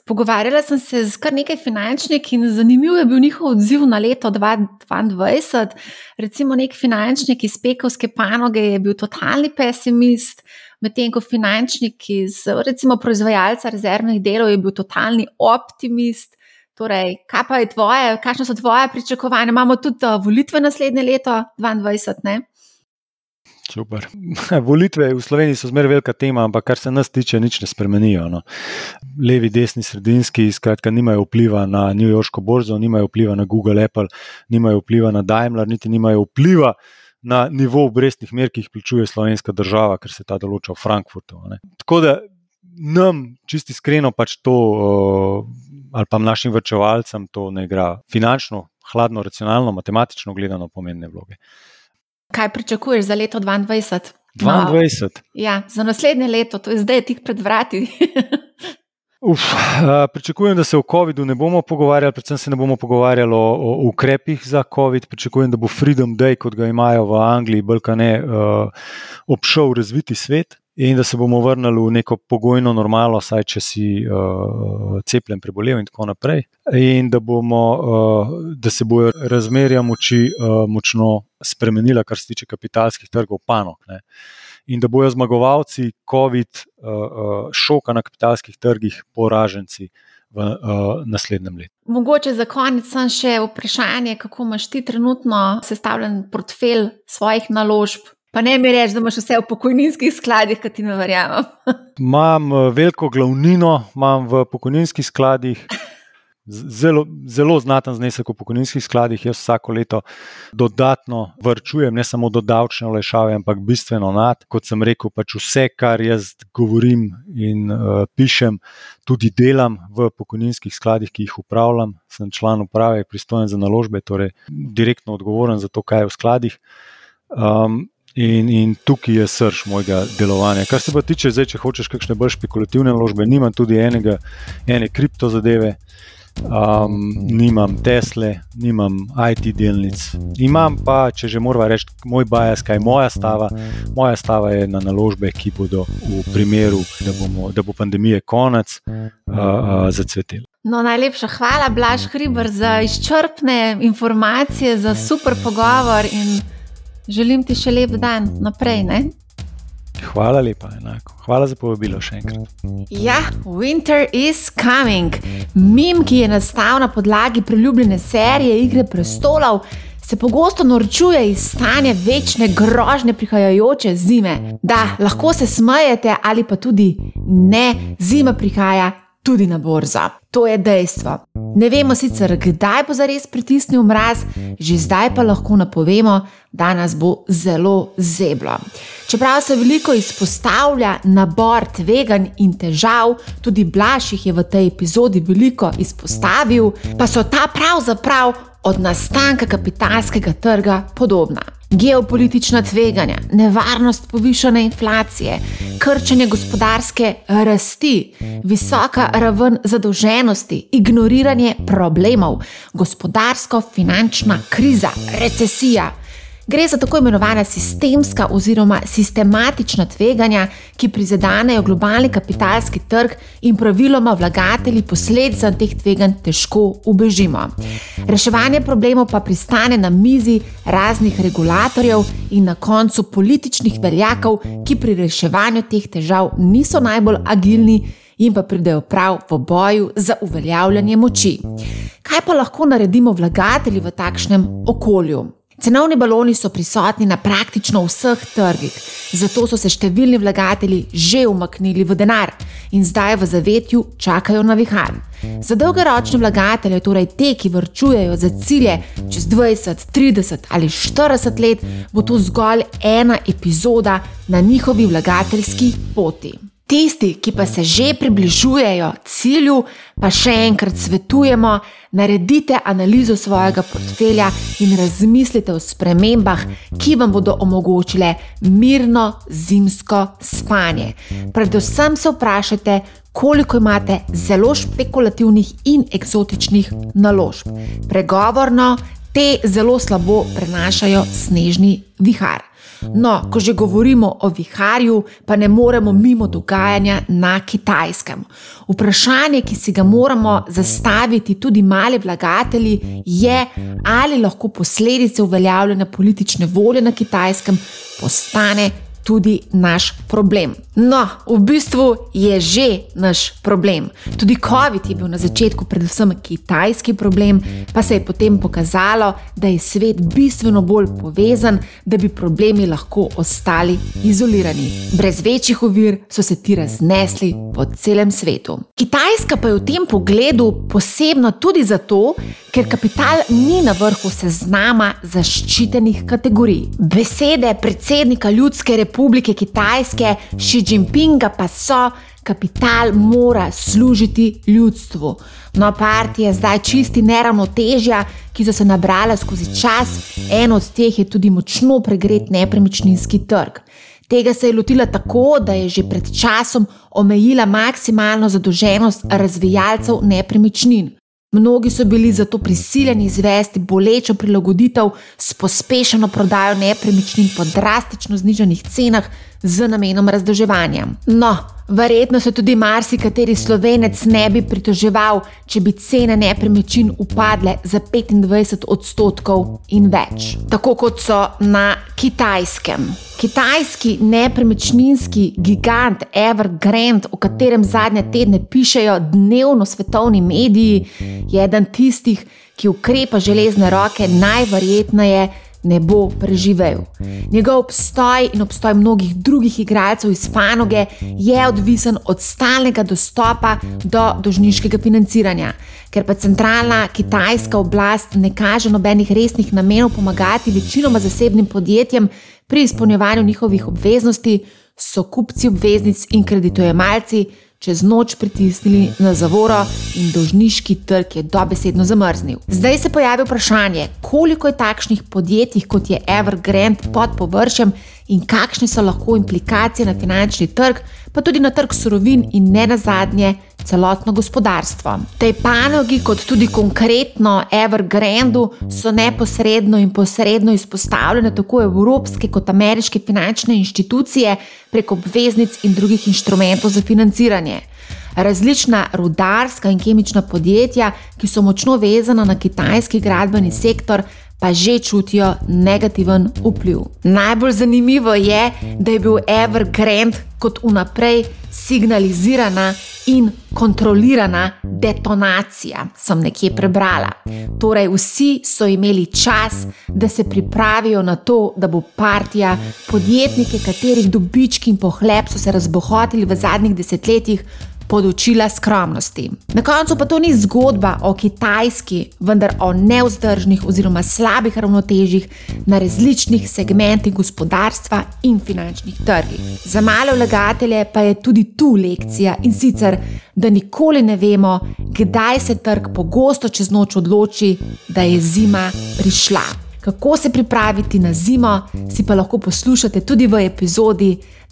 pogovarjala sem se z kar nekaj finančniki in zanimiv je bil njihov odziv na leto 2022. Recimo, nek finančnik iz pekovske panoge je bil totalni pesimist, medtem ko finančnik iz recimo proizvajalca rezervnih delov je bil totalni optimist. Torej, kaj pa je tvoje, kakšne so tvoje pričakovanja? Imamo tudi volitve naslednje leto, 2022. Super. Volitve v Sloveniji so zmeraj velika tema, ampak kar se nas tiče, nič ne spremenijo. No. Levi, desni, sredinski, skratka, nimajo vpliva na New Yorksko borzo, nimajo vpliva na Google, Apple, nimajo vpliva na Daimler, niti nimajo vpliva na nivo obrestnih mer, ki jih plačuje slovenska država, ker se ta določa v Frankfurtu. Ne. Tako da nam, čisti iskreno, pač to, ali pa našim vrčevalcem, to ne igra finančno, hladno, racionalno, matematično gledano pomembne vloge. Kaj pričakuješ za leto 2022? 2022. No, ja, za naslednje leto, to je zdaj tik pred vrati. Uf, uh, pričakujem, da se o COVID-u ne bomo pogovarjali, predvsem se ne bomo pogovarjali o, o ukrepih za COVID. Pričakujem, da bo Freedom Day, kot ga imajo v Angliji, Balkane, uh, obšel razviti svet in da se bomo vrnili v neko pogojno normalo, saj če si uh, cepljen, prebolel in tako naprej. In da, bomo, uh, da se bojo razmerja moči uh, močno spremenila, kar se tiče kapitalskih trgov, panog. Ne. In da bojo zmagovalci COVID uh, šoka na kapitalskih trgih, poraženci v uh, naslednjem letu. Mogoče za konec sem še vprašanje, kako imaš ti trenutno sestavljen portfelj svojih naložb, Pa ne mi reči, da imaš vse v pokojninskih skladih, ki ti ne verjamem. Imam eh, veliko glavnino, imam v pokojninskih skladih. Zelo, zelo znaten znesek v pokojninskih skladih. Jaz vsako leto dodatno vrčujem, ne samo do davčne olajšave, ampak bistveno nad. Kot sem rekel, pač vse, kar jaz govorim in uh, pišem, tudi delam v pokojninskih skladih, ki jih upravljam. Sem član uprave, pristojen za naložbe, torej direktno odgovoren za to, kaj je v skladih. Um, In, in tukaj je srč mojega delovanja. Kar se pa tiče, zdaj, če hočeš kakšne bolj špekulativne naložbe, nimam tudi enega, ene kripto zadeve, um, nimam Tesle, nimam IT delnic. Imam pa, če že moramo reči, moj bias, kaj je moja stava. Moja stava je na naložbe, ki bodo v primeru, da, bomo, da bo pandemije konec, uh, uh, zacveteli. No, najlepša hvala, Blaž Hriber, za izčrpne informacije, za super pogovor. In... Želim ti še lep dan naprej. Ne? Hvala lepa, enako. Hvala za povabilo še enkrat. Ja, winter is coming. Mim, ki je nastal na podlagi priljubljene serije Igre prestolov, se pogosto norčuje iz stanja večne grožnje prihajajoče zime. Da, lahko se smejete ali pa tudi ne, zima prihaja tudi na borzo. To je dejstvo. Ne vemo sicer, kdaj bo zares pritisnil mraz, že zdaj pa lahko napovemo, da nas bo zelo zeblo. Čeprav se veliko izpostavlja nabor tveganj in težav, tudi Blaž jih je v tej epizodi veliko izpostavil, pa so ta pravzaprav od nastanka kapitalskega trga podobna. Geopolitična tveganja, nevarnost povišene inflacije, krčenje gospodarske rasti, visoka raven zadolženosti, ignoriranje problemov, gospodarsko-finančna kriza, recesija. Gre za tako imenovana sistemska oziroma sistematična tveganja, ki prizadenejo globalni kapitalski trg in praviloma vlagatelji posledicam teh tveganj težko ubežimo. Reševanje problemov pa pristane na mizi raznih regulatorjev in na koncu političnih veljakov, ki pri reševanju teh težav niso najbolj agilni in pa pridejo prav v boju za uveljavljanje moči. Kaj pa lahko naredimo vlagatelji v takšnem okolju? Cenovni baloni so prisotni na praktično vseh trgih, zato so se številni vlagatelji že umaknili v denar in zdaj v zavetju čakajo na vihar. Za dolgoročne vlagatelje, torej te, ki vrčujejo za cilje čez 20, 30 ali 40 let, bo to zgolj ena epizoda na njihovi vlagateljski poti. Tisti, ki pa se že približujejo cilju, pa še enkrat svetujemo, naredite analizo svojega portfelja in razmislite o spremembah, ki vam bodo omogočile mirno zimsko spanje. Predvsem se vprašajte, koliko imate zelo špekulativnih in eksotičnih naložb. Pregovorno te zelo slabo prenašajo snežni vihar. No, ko že govorimo o viharju, pa ne moremo mimo dogajanja na kitajskem. Vprašanje, ki si ga moramo zastaviti tudi mali vlagatelji, je, ali lahko posledice uveljavljene politične volje na kitajskem postane tudi naš problem. No, v bistvu je že naš problem. Tudi COVID je bil na začetku predvsem kitajski problem, pa se je potem pokazalo, da je svet bistveno bolj povezan, da bi problemi lahko ostali izolirani. Brez večjih ovir so se ti raznesli po celem svetu. Kitajska pa je v tem pogledu posebna tudi zato, ker kapital ni na vrhu seznama zaščitenih kategorij. Besede predsednika Ljudske republike Kitajske Xi Jinpinga pa so, kapital mora služiti ljudstvu. No, partije zdaj čisti neravnotežja, ki so se nabrala skozi čas, en od teh je tudi močno pregret nepremičninski trg. Tega se je lotila tako, da je že pred časom omejila maksimalno zadolženost razvijalcev nepremičnin. Mnogi so bili zato prisiljeni izvesti bolečo prilagoditev s pospešeno prodajo nepremičnin po drastično znižanih cenah z namenom razdoževanja. No, verjetno se tudi marsikateri slovenec ne bi pritoževal, če bi cene nepremičnin upadle za 25 odstotkov in več, tako kot so na kitajskem. Kitajski nepremičninski gigant Evergrande, o katerem zadnje tedne pišejo dnevno svetovni mediji, je eden tistih, ki ukrepa železne roke najverjetneje ne bo preživel. Njegov obstoj in obstoj mnogih drugih igralcev iz panoge je odvisen od stalnega dostopa do dožniškega financiranja. Ker pa centralna kitajska oblast ne kaže nobenih resnih namenov pomagati večinoma zasebnim podjetjem pri izpolnjevanju njihovih obveznosti, so kupci obveznic in kreditojemalci čez noč pritisnili na zavoro in dožniški trg je dobesedno zamrznil. Zdaj se pojavi vprašanje, koliko je takšnih podjetij, kot je Evergrande, pod površjem in kakšne so lahko implikacije na finančni trg, pa tudi na trg surovin in ne na zadnje celotno gospodarstvo. Tej panogi, kot tudi konkretno Evergrandu, so neposredno in posredno izpostavljene tako evropske kot ameriške finančne inštitucije prek obveznic in drugih inštrumentov za financiranje. Različna rudarska in kemična podjetja, ki so močno vezana na kitajski gradbeni sektor, pa že čutijo negativen vpliv. Najbolj zanimivo je, da je bil Evergrande kot vnaprej signalizirana in kontrolirana detonacija, sem nekje prebrala. Torej, vsi so imeli čas, da se pripravijo na to, da bo partija, podjetnike, katerih dobički in pohleb so se razbohotili v zadnjih desetletjih, podočila skromnosti. Na koncu pa to ni zgodba o kitajski, vendar o neuzdržnih oziroma slabih ravnotežjih na različnih segmentih gospodarstva in finančnih trgih. Za male vlagatelje pa je tudi tu lekcija in sicer, da nikoli ne vemo, kdaj se trg pogosto čez noč odloči, da je zima prišla. kako se pripraviti na zimo, si pa lahko poslušate tudi v epizodi